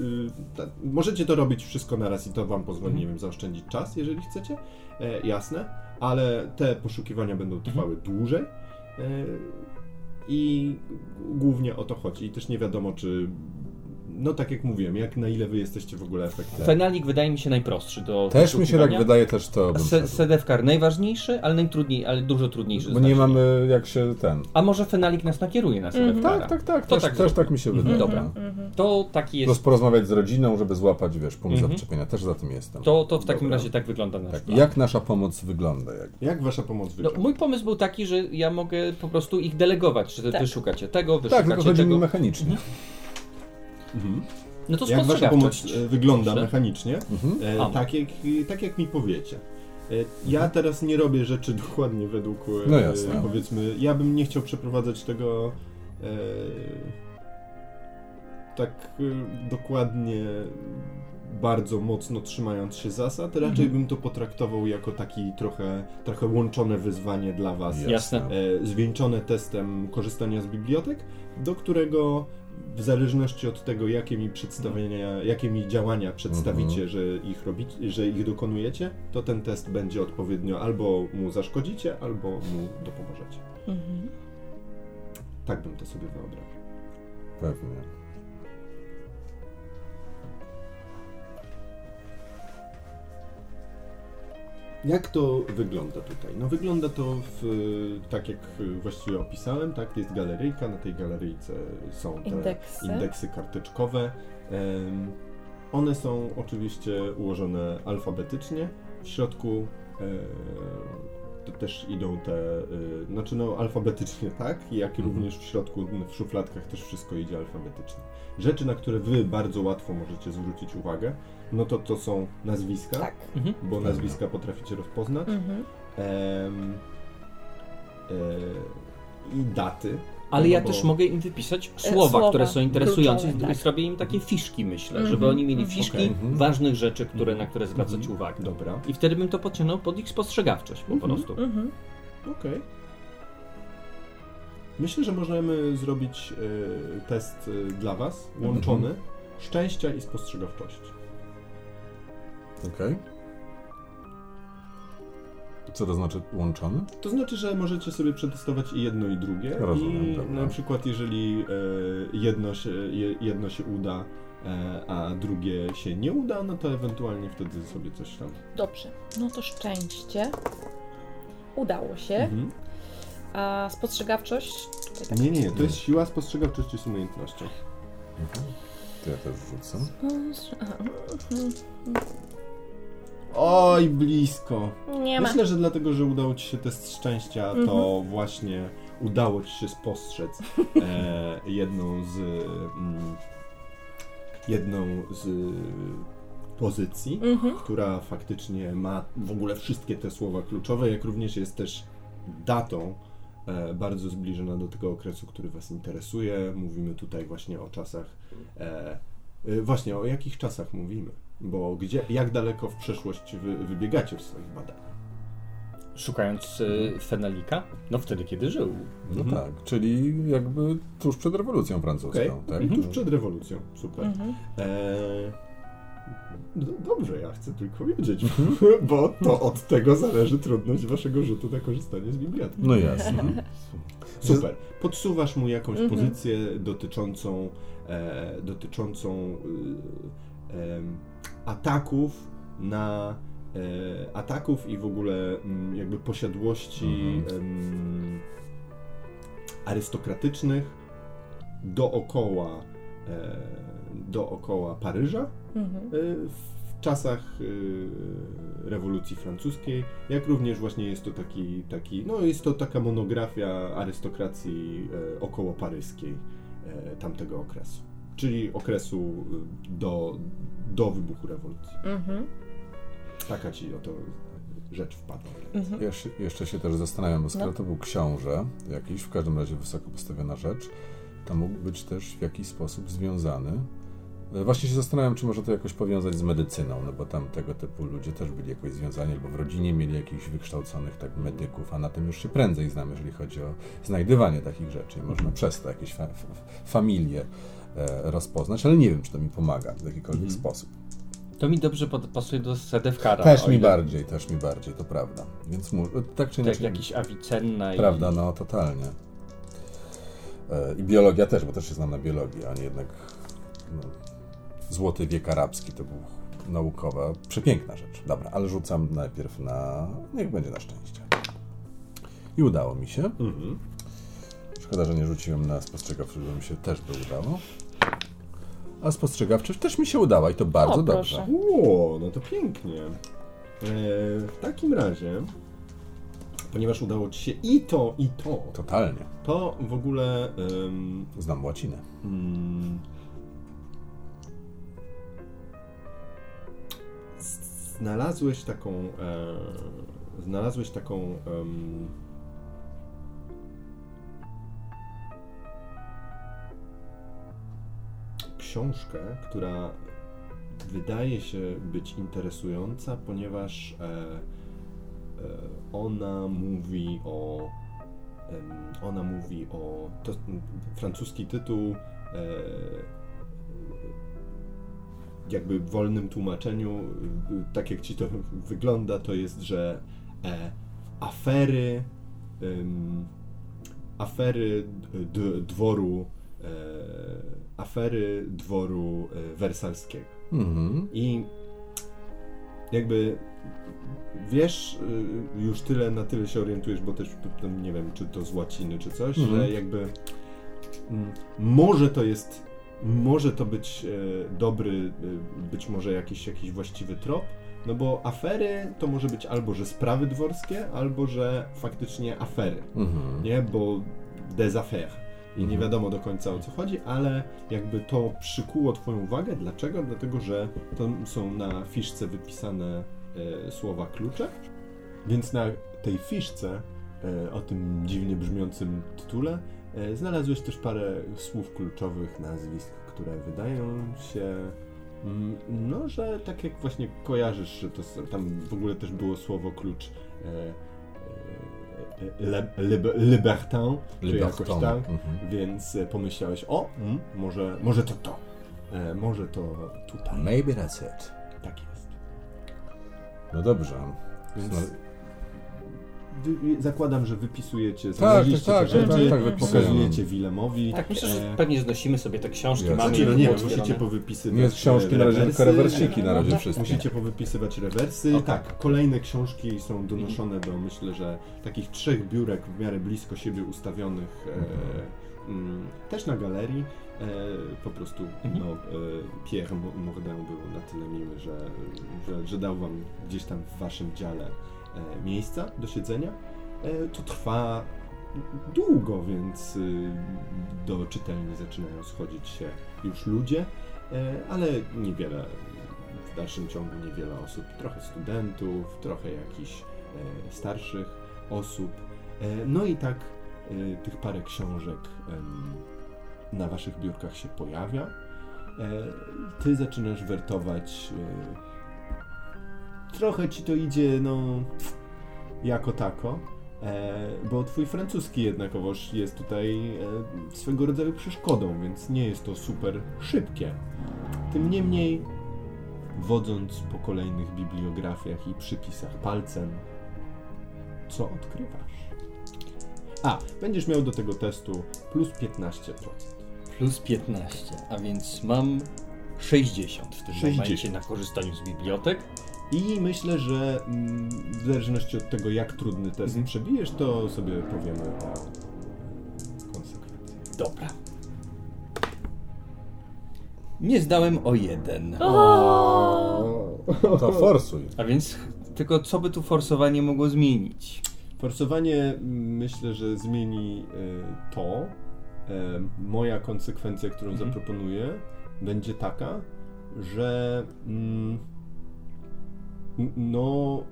ta, możecie to robić wszystko naraz i to wam pozwoli, Mhm. nie wiem, zaoszczędzić czas, jeżeli chcecie. E, jasne, ale te poszukiwania będą trwały dłużej. E, I głównie o to chodzi. I też nie wiadomo, czy. No tak jak mówiłem, jak na ile wy jesteście w ogóle efektywni. Fenalik wydaje mi się najprostszy do Też mi się tak wydaje, też to bym Se, szedł. sedewkar najważniejszy, ale najtrudniej, ale dużo trudniejszy. Bo nie znacznie. mamy jak się ten... A może fenalik nas nakieruje na sedewkara? Tak, tak, tak, To też tak też tak mi się wydaje. Dobra. Mhm. To taki Plus jest... porozmawiać z rodziną, żeby złapać, wiesz, punkt Mhm. zaczepienia. Też za tym jestem. To, to w takim Dobra. razie tak wygląda nasz Tak. plan. Jak nasza pomoc wygląda? Jak... Jak wasza pomoc No, wygląda? mój pomysł był taki, że ja mogę po prostu ich delegować, że Tak. wy szukacie tego, wy Tak, tylko szukacie chodzi mi tego. mechanicznie. Mhm. No to Jak wasza pomoc e, wygląda Proszę. mechanicznie? Mhm. E, tak, jak, tak jak mi powiecie. E, Ja teraz nie robię rzeczy *laughs* dokładnie według, e, No jasne. powiedzmy, ja bym nie chciał przeprowadzać tego e, tak e, dokładnie, bardzo mocno trzymając się zasad. Raczej Mhm. bym to potraktował jako taki trochę, trochę łączone wyzwanie dla was. Jasne. e, zwieńczone testem korzystania z bibliotek, do którego w zależności od tego, jakie mi przedstawienia, jakie mi działania przedstawicie, Mhm. że ich robicie, że ich dokonujecie, to ten test będzie odpowiednio albo mu zaszkodzicie, albo mu dopomożecie. Mhm. Tak bym to sobie wyobrażał. Pewnie. Jak to wygląda tutaj? No wygląda to w, tak jak właściwie opisałem, tak? Jest galeryjka, na tej galeryjce są te Indeksy. indeksy karteczkowe. Em, One są oczywiście ułożone alfabetycznie. W środku e, to też idą te, e, znaczy no alfabetycznie tak, jak Mhm. również w środku, w szufladkach też wszystko idzie alfabetycznie. Rzeczy, na które wy bardzo łatwo możecie zwrócić uwagę, no to to są nazwiska, Tak. Mhm. bo nazwiska potraficie rozpoznać. Mhm. Em, e, I daty. Ale No ja bo- też mogę im wypisać słowa, słowa które są interesujące kluczowe, i tak. zrobię im takie fiszki, myślę, Mhm, żeby oni mieli mhm. fiszki Okej. Mhm. ważnych rzeczy, które, Mhm. na które zwracać Mhm. uwagę. Dobra, I wtedy bym to podciągnął pod ich spostrzegawczość po prostu. Mhm. okej. Myślę, że możemy zrobić e, test e, dla Was, łączony szczęścia i spostrzegawczości. Okej. Co to znaczy łączony? To znaczy, że możecie sobie przetestować i jedno i drugie Rozumiem, i dobra. na przykład jeżeli e, jedno, się, je, jedno się uda, e, a drugie się nie uda, no to ewentualnie wtedy sobie coś tam. Dobrze, no to szczęście. Udało się. Mhm. A spostrzegawczość? Tutaj tak Nie, nie, to jest siła, spostrzegawczość z umiejętnością. To ja też rzucę. Aha, Oj, blisko. Nie ma. Myślę, że dlatego, że udało Ci się test szczęścia, to Mhm. właśnie udało Ci się spostrzec e, *laughs* jedną z mm, jedną z pozycji, Mhm. która faktycznie ma w ogóle wszystkie te słowa kluczowe, jak również jest też datą e, bardzo zbliżona do tego okresu, który Was interesuje. Mówimy tutaj właśnie o czasach, e, e, właśnie o jakich czasach mówimy, bo gdzie, jak daleko w przeszłość wy, wybiegacie w swoich badaniach. Szukając y, Fenelika? No wtedy, kiedy żył. No Mhm. tak, czyli jakby tuż przed rewolucją francuską, Okej, tak? mhm. tuż przed rewolucją, super. Mhm. Eee, no dobrze, ja chcę tylko wiedzieć, Mhm. *laughs* bo to od tego zależy trudność waszego rzutu na korzystanie z biblioteki. No jasne. Super. Podsuwasz mu jakąś Mhm. pozycję dotyczącą, e, dotyczącą y, em, ataków na e, ataków i w ogóle mm, jakby posiadłości em, arystokratycznych dookoła e, dookoła Paryża Mhm. y, w czasach rewolucji francuskiej, jak również właśnie jest to taki, taki no jest to taka monografia arystokracji e, około paryskiej e, tamtego okresu, czyli okresu do, do wybuchu rewolucji. Mhm. Taka ci oto rzecz wpadła. Mhm. Jeszcze, jeszcze się też zastanawiam, bo skoro No. to był książę, jakiś, w każdym razie wysoko postawiona rzecz, to mógł być też w jakiś sposób związany. E, Właśnie się zastanawiam, czy można to jakoś powiązać z medycyną, no bo tam tego typu ludzie też byli jakoś związani, albo w rodzinie mieli jakichś wykształconych tak medyków, a na tym już się prędzej znam, jeżeli chodzi o znajdywanie takich rzeczy. Można przez to jakieś fa- fa- familie rozpoznać, ale nie wiem, czy to mi pomaga w jakikolwiek Mhm. sposób. To mi dobrze pasuje do Sedewkara. Też mi ile- bardziej, też mi bardziej, to prawda. Więc mu, tak czy Tak inaczej. jakiś Avicenna i... Prawda, no totalnie. E, I biologia też, bo też się znam na biologii, a nie jednak no, złoty wiek arabski to był naukowa, przepiękna rzecz. Dobra, ale rzucam najpierw na, niech będzie na szczęście. I udało mi się. Mhm. Szkoda, że nie rzuciłem na spostrzegawczość, bo mi się też by udało. A spostrzegawczość też mi się udała i to bardzo O, dobrze. Ło, no to pięknie. E, w takim razie, ponieważ udało ci się i to, i to, Totalnie. to w ogóle Znam łacinę. Mm. Znalazłeś taką. E, znalazłeś taką. Książkę, która wydaje się być interesująca, ponieważ e, e, ona mówi o Ona mówi o. To, francuski tytuł, e, jakby w wolnym tłumaczeniu, tak jak ci to wygląda, to jest, że afery. afery dworu. E, afery dworu e, wersalskiego. Mhm. I jakby wiesz, y, już tyle, na tyle się orientujesz, bo też tam nie wiem, czy to z łaciny, czy coś, Mhm. że jakby może to jest, może to być e, dobry, być może jakiś, jakiś właściwy trop, no bo afery to może być albo, że sprawy dworskie, albo, że faktycznie afery, Mhm. nie, bo des affaires. I nie wiadomo do końca o co chodzi, ale jakby to przykuło Twoją uwagę. Dlaczego? Dlatego, że to są na fiszce wypisane e, słowa klucze, więc na tej fiszce e, o tym dziwnie brzmiącym tytule e, znalazłeś też parę słów kluczowych, nazwisk, które wydają się. mm, No, że tak jak właśnie kojarzysz, że to tam w ogóle też było słowo klucz e, le, lib, libertin, czy jakoś tak, Mhm. więc e, pomyślałeś, o, mm, może, może to to, e, może to tutaj. Maybe that's it. Tak jest. No dobrze. Więc No, zakładam, że wypisujecie, tak, tak, tak, rzeczy, tak, tak, pokazujecie Wilemowi. Tak, myślę, że E, pewnie znosimy sobie te książki, Jasne. mamy Znaczy, no nie, musicie powypisywać Nie z książki na razie, tylko rewersy. rewersiki na razie Tak, wszystkie. Musicie powypisywać rewersy. Tak, kolejne książki są donoszone do, myślę, że takich trzech biurek w miarę blisko siebie ustawionych e, mm, też na galerii. E, po prostu Mhm. no, e, Pierre Mo- Mordin był na tyle miły, że, że, że dał wam gdzieś tam w waszym dziale e, miejsca do siedzenia. E, to trwa długo, więc y, do czytelni zaczynają schodzić się już ludzie, e, ale niewiele, w dalszym ciągu niewiele osób, trochę studentów, trochę jakichś e, starszych osób. E, No i tak e, tych parę książek na waszych biurkach się pojawia. E, Ty zaczynasz wertować. Trochę ci to idzie, no, jako tako. E, bo twój francuski jednakowoż jest tutaj e, swego rodzaju przeszkodą, więc nie jest to super szybkie. Tym niemniej, wodząc po kolejnych bibliografiach i przypisach palcem, co odkrywasz? A, będziesz miał do tego testu plus 15%. Plus 15, a więc mam 60 w tym 60. momencie na korzystaniu z bibliotek. I myślę, że mm, w zależności od tego, jak trudny test Mhm. przebijesz, to sobie powiemy o konsekwencjach. Dobra. Nie zdałem o jeden. *laughs* To forsuj. A więc tylko co by tu forsowanie mogło zmienić? Forsowanie mm, myślę, że zmieni e, to. E, moja konsekwencja, którą Mhm. zaproponuję, będzie taka, że mm, no.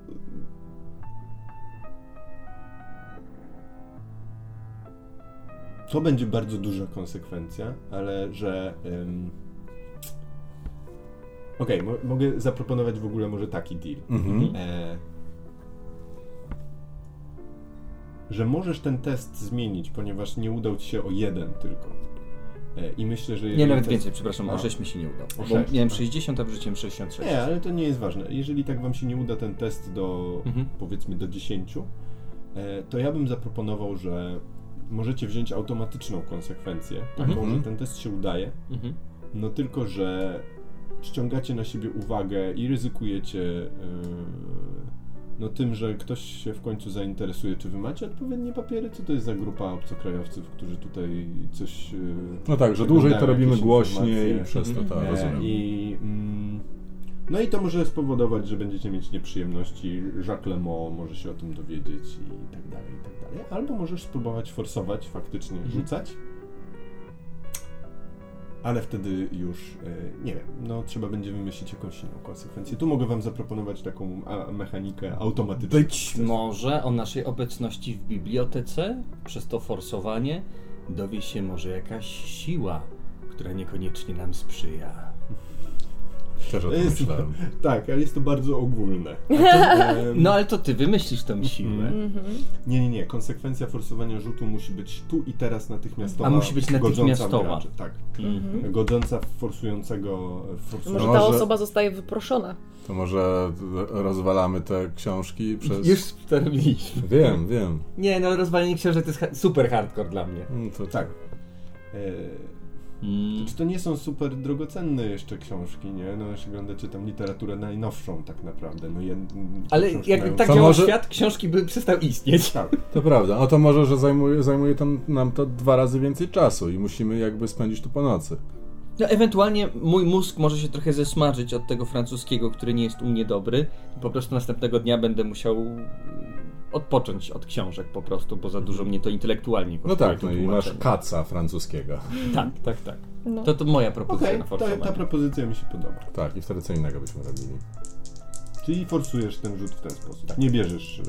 To będzie bardzo duża konsekwencja, ale że. Okej, mo- mogę zaproponować w ogóle może taki deal. Mhm. E, że możesz ten test zmienić, ponieważ nie udał ci się o jeden tylko. E, I myślę, że. Nie, nawet więcej, przepraszam, A. o 6 mi się nie udało. O Bo sześć, miałem tak. 60, a wrzuciłem 66. Nie, ale to nie jest ważne. Jeżeli tak wam się nie uda ten test do Mhm. powiedzmy do 10, e, to ja bym zaproponował, że możecie wziąć automatyczną konsekwencję, taką, Mhm. że ten test się udaje, Mhm. no tylko, że ściągacie na siebie uwagę i ryzykujecie yy, no tym, że ktoś się w końcu zainteresuje, czy wy macie odpowiednie papiery, co to jest za grupa obcokrajowców, którzy tutaj coś... Yy, No tak, że dłużej to robimy głośniej i przez to, tak, Mhm. rozumiem. I, mm, no i to może spowodować, że będziecie mieć nieprzyjemności. Jacques Lemont może się o tym dowiedzieć i tak dalej, i tak dalej. Albo możesz spróbować forsować, faktycznie Mhm. Ale wtedy już, e, nie wiem, no trzeba będzie wymyślić jakąś inną konsekwencję. Tu mogę wam zaproponować taką mechanikę automatyczną. Być może o naszej obecności w bibliotece, przez to forsowanie, dowie się może jakaś siła, która niekoniecznie nam sprzyja. Też o To tym jest- myślałem. Tak, ale jest to bardzo ogólne. *laughs* Em, No ale to ty wymyślisz tą siłę. Mhm. Nie, nie, nie. Konsekwencja forsowania rzutu musi być tu i teraz natychmiastowa. A musi być godząca w natychmiastowa. graczy. Tak. Mhm. Godząca w forsującego. w Może forsującego. ta osoba zostaje wyproszona. To może rozwalamy te książki przez... Już to robiliśmy. Wiem, wiem. Nie, no rozwalenie książek to jest ha- super hardcore dla mnie. No to Tak. E, Mm. czy to nie są super drogocenne jeszcze książki, nie? No, jeśli oglądacie tam literaturę najnowszą, tak naprawdę. No, jed... Ale jakby mają- tak działał może- świat, książki by przestał istnieć. Tak. To prawda. No to może, że zajmuje, zajmuje tam, nam to dwa razy więcej czasu i musimy jakby spędzić tu po nocy. No ewentualnie mój mózg może się trochę zesmażyć od tego francuskiego, który nie jest u mnie dobry. I po prostu następnego dnia będę musiał odpocząć od książek po prostu, bo za dużo mnie to intelektualnie No kosztuje. tak, to no i masz kaca francuskiego. Tak, tak, tak. No. To, to moja propozycja Okej, na ta, forsowanie. ta propozycja mi się podoba. Tak, i wtedy co innego byśmy robili. Czyli forsujesz ten rzut w ten sposób. Nie bierzesz e,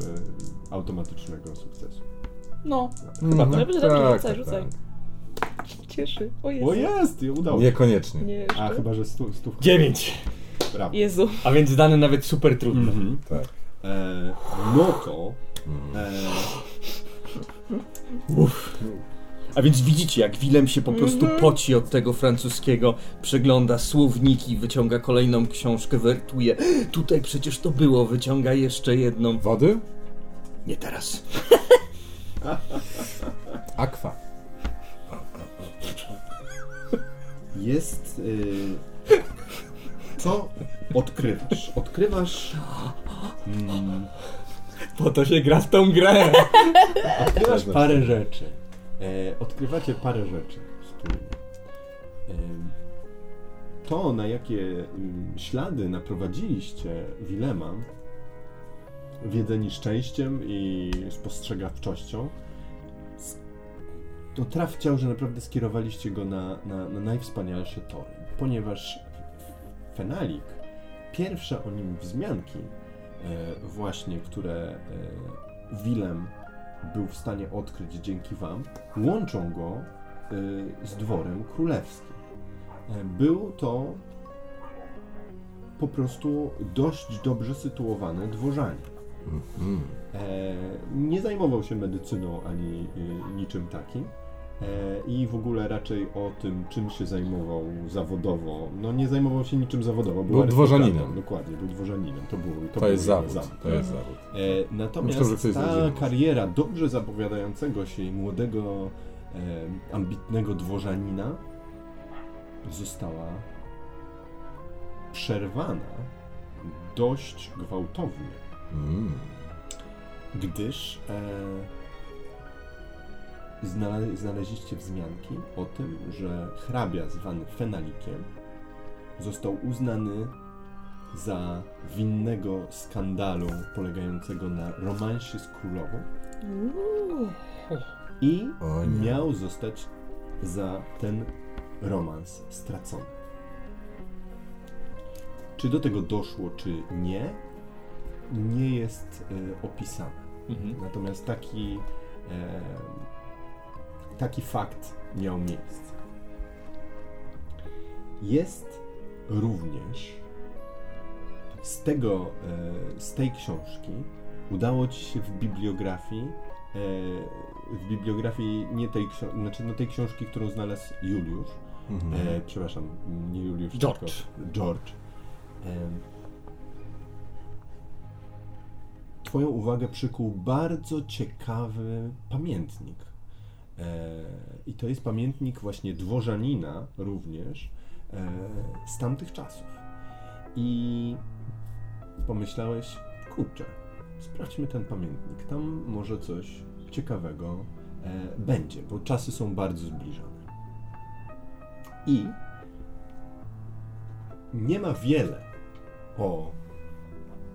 automatycznego sukcesu. No, Chyba tak. Dobrze, dobrze, rzucaj, rzucaj. Cieszy. O Jezu. O jest! Udało się. Niekoniecznie. Nie jeszcze. A chyba, że stu, stówka. dziewięć. Brawo. Jezu. A więc dane nawet super trudne. Mhm. Tak. E, no to. E, A więc widzicie, jak Willem się po prostu poci od tego francuskiego, przegląda słowniki, wyciąga kolejną książkę, wertuje. Tutaj przecież to było, wyciąga jeszcze jedną. Wody? Nie teraz. *laughs* Akwa. Jest. Y... Co odkrywasz? Odkrywasz. *gasps* Mm, Po to się gra w tą grę. *laughs* odkrywasz parę rzeczy. E, odkrywacie parę rzeczy wspólnie. Em, to, na jakie mm, ślady naprowadziliście Wilema, wiedzeni szczęściem i spostrzegawczością, to traf ciał, że naprawdę skierowaliście go na, na, na najwspanialsze tory, ponieważ Fenalik, pierwsze o nim wzmianki, e, właśnie, które e, Willem był w stanie odkryć dzięki wam, łączą go e, z dworem królewskim. E, Był to po prostu dość dobrze sytuowany dworzanin. E, nie zajmował się medycyną ani niczym takim. E, I w ogóle raczej o tym, czym się zajmował zawodowo. No nie zajmował się niczym zawodowo. Był arystokratą, dworzaninem. Dokładnie, był dworzaninem. To, był, to, To był jest jego zawód. To jest zawód. E, natomiast Myślę, ta kariera dobrze zapowiadającego się i młodego, e, ambitnego dworzanina została przerwana dość gwałtownie Mm. gdyż znale, znaleźliście wzmianki o tym, że hrabia zwany Fenalikiem został uznany za winnego skandalu polegającego na romansie z królową i miał zostać za ten romans stracony. Czy do tego doszło, czy nie, nie jest e, opisane. Mhm. Natomiast taki, e, taki fakt miał miejsce. Jest również z tego, e, z tej książki udało ci się w bibliografii, e, w bibliografii nie tej, znaczy no tej książki, którą znalazł Juliusz, Mhm. e, przepraszam, nie Juliusz, George. tylko George. Em, Twoją uwagę przykuł bardzo ciekawy pamiętnik. E, I to jest pamiętnik właśnie dworzanina również e, z tamtych czasów. I pomyślałeś, kurczę, sprawdźmy ten pamiętnik. Tam może coś ciekawego e, będzie, bo czasy są bardzo zbliżone. I nie ma wiele o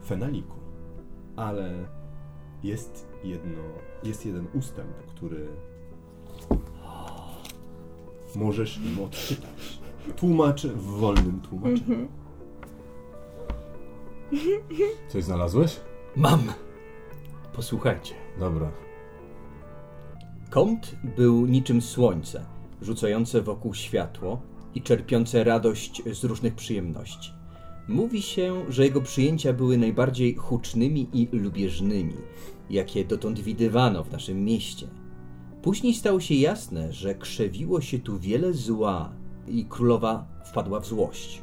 Fenaliku, ale jest jedno, jest jeden ustęp, który możesz im odczytać. *laughs* Tłumaczę w wolnym tłumaczeniu. Coś znalazłeś? Mam. Posłuchajcie. Dobra. Kąt był niczym słońce, rzucające wokół światło i czerpiące radość z różnych przyjemności. Mówi się, że jego przyjęcia były najbardziej hucznymi i lubieżnymi, jakie dotąd widywano w naszym mieście. Później stało się jasne, że krzewiło się tu wiele zła i królowa wpadła w złość.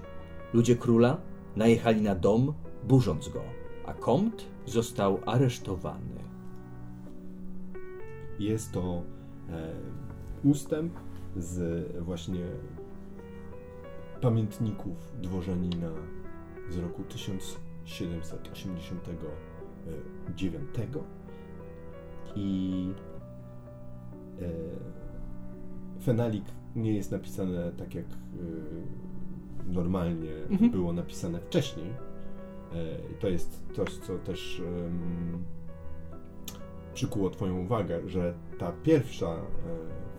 Ludzie króla najechali na dom, burząc go, a Comte został aresztowany. Jest to e, ustęp z właśnie pamiętników dworzanina z roku 1789 i Fenalik nie jest napisane tak jak e, normalnie Mhm. było napisane wcześniej. E, to jest coś, co też przykuło Twoją uwagę, że ta pierwsza e,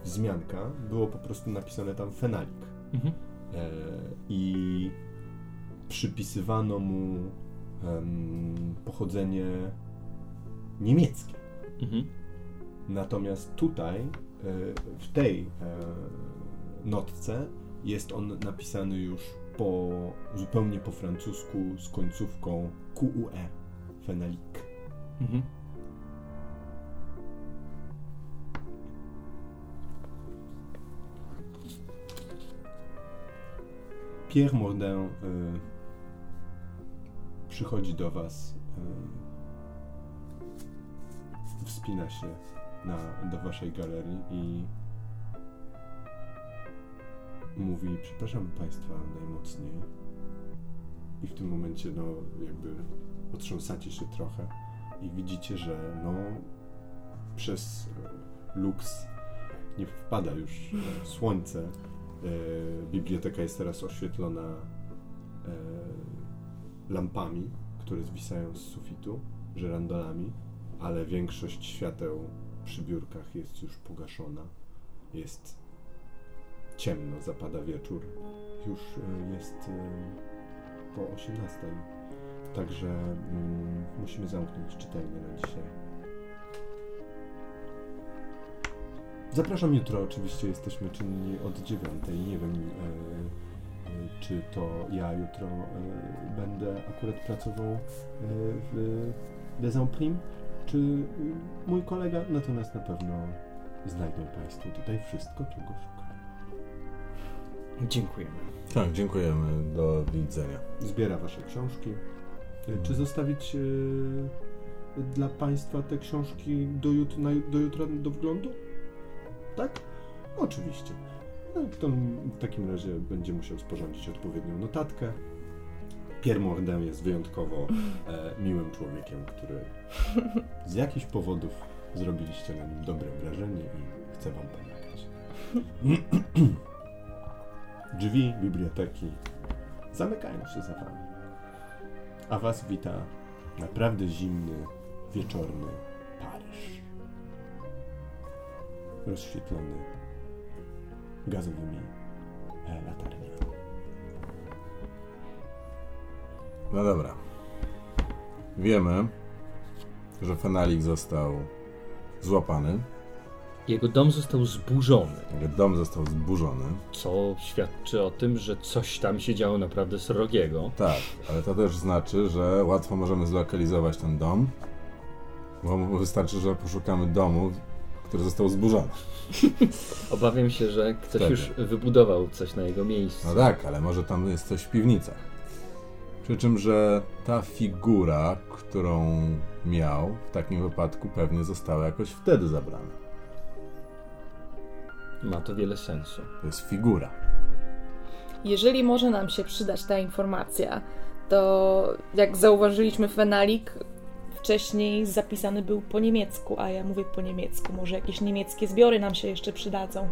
wzmianka było po prostu napisane tam Fenalik. Mhm. E, I przypisywano mu pochodzenie niemieckie. Mhm. Natomiast tutaj, e, w tej e, notce, jest on napisany już po, zupełnie po francusku z końcówką QUE, Fenalik. Mhm. Pierre Mordin y, przychodzi do Was wspina się na, do waszej galerii i mówi, przepraszam Państwa najmocniej. I w tym momencie, no, jakby otrząsacie się trochę i widzicie, że no, przez e, luks nie wpada już słońce. E, biblioteka jest teraz oświetlona e, lampami, które zwisają z sufitu, żerandolami, ale większość świateł przy biurkach jest już pogaszona. Jest ciemno, zapada wieczór. Już e, jest e, po 18. Także mm, musimy zamknąć czytelnię na dzisiaj. Zapraszam jutro, oczywiście jesteśmy czynni od dziewiątej. Nie wiem, e, czy to ja jutro będę akurat pracował w Les czy e, mój kolega, natomiast na pewno znajdą Państwo tutaj wszystko, czego szukają. Dziękujemy. Tak, dziękujemy. Do widzenia. Zbiera Wasze książki. E, Czy zostawić e, dla Państwa te książki do, jut na, do jutra do wglądu? Tak? Oczywiście. No, to w takim razie będzie musiał sporządzić odpowiednią notatkę. Pierre Mordin jest wyjątkowo e, miłym człowiekiem, który z jakichś powodów zrobiliście na nim dobre wrażenie i chce Wam pomagać. *clears throat* Drzwi biblioteki zamykają się za Wami. A Was wita naprawdę zimny, wieczorny Paryż. Rozświetlony gazowymi e, latarniami. No dobra. Wiemy, że Fenalik został złapany. Jego dom został zburzony, Jego dom został zburzony. co świadczy o tym, że coś tam się działo naprawdę srogiego. Tak, ale to też znaczy, że łatwo możemy zlokalizować ten dom, bo wystarczy, że poszukamy domu, który został zburzony. *laughs* Obawiam się, że ktoś Tak. już wybudował coś na jego miejscu. No tak, ale może tam jest coś w piwnicach. Przy czym, że ta figura, którą miał, w takim wypadku pewnie została jakoś wtedy zabrana. Ma to wiele sensu. To jest figura. Jeżeli może nam się przydać ta informacja, to jak zauważyliśmy, Fenalik wcześniej zapisany był po niemiecku, a ja mówię po niemiecku. Może jakieś niemieckie zbiory nam się jeszcze przydadzą.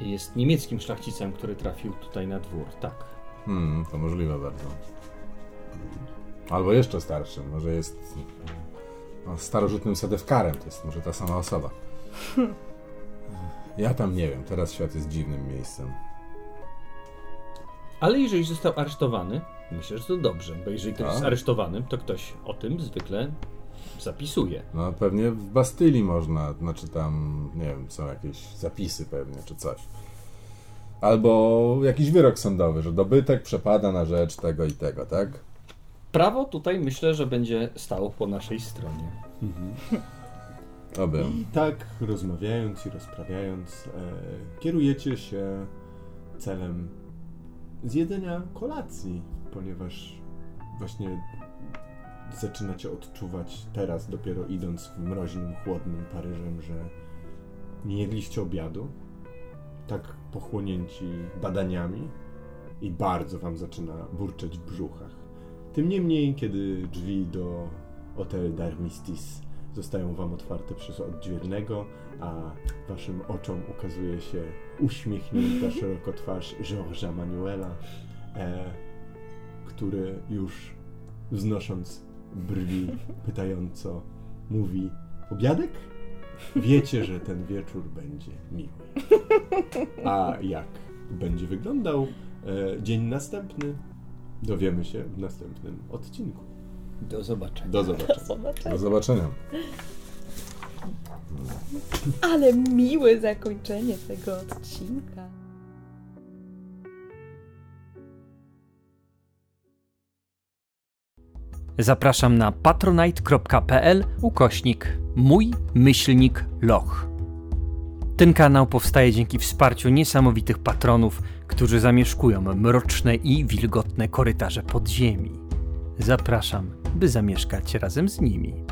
Jest niemieckim szlachcicem, który trafił tutaj na dwór, tak. Hmm, to możliwe bardzo. Albo jeszcze starszym, może jest no, starożytnym sedewkarem, to jest może ta sama osoba. Ja tam nie wiem, teraz świat jest dziwnym miejscem. Ale jeżeli został aresztowany, myślę, że to dobrze, bo jeżeli ktoś Tak. jest aresztowany, to ktoś o tym zwykle zapisuje. No pewnie w Bastylii można, znaczy tam, nie wiem, są jakieś zapisy pewnie, czy coś. Albo jakiś wyrok sądowy, że dobytek przepada na rzecz tego i tego, tak? Prawo tutaj myślę, że będzie stało po naszej stronie. Oby. I tak rozmawiając i rozprawiając, e, kierujecie się celem zjedzenia kolacji, ponieważ właśnie zaczynacie odczuwać teraz, dopiero idąc w mroźnym, chłodnym Paryżem, że nie jedliście obiadu, tak pochłonięci badaniami i bardzo wam zaczyna burczeć w brzuchach. Tym niemniej, kiedy drzwi do Hotel d'Armistis zostają wam otwarte przez odźwiernego, a waszym oczom ukazuje się uśmiechnięta szeroko twarz Georgesa Manuela, e, który już wznosząc brwi pytająco mówi obiadek? Wiecie, że ten wieczór będzie miły. A jak będzie wyglądał e, dzień następny, dowiemy się w następnym odcinku. Do zobaczenia. Do zobaczenia. Zobaczcie. Do zobaczenia. Ale miłe zakończenie tego odcinka. Zapraszam na patronite.pl ukośnik mój myślnik loch. Ten kanał powstaje dzięki wsparciu niesamowitych patronów, którzy zamieszkują mroczne i wilgotne korytarze podziemi. Zapraszam, by zamieszkać razem z nimi.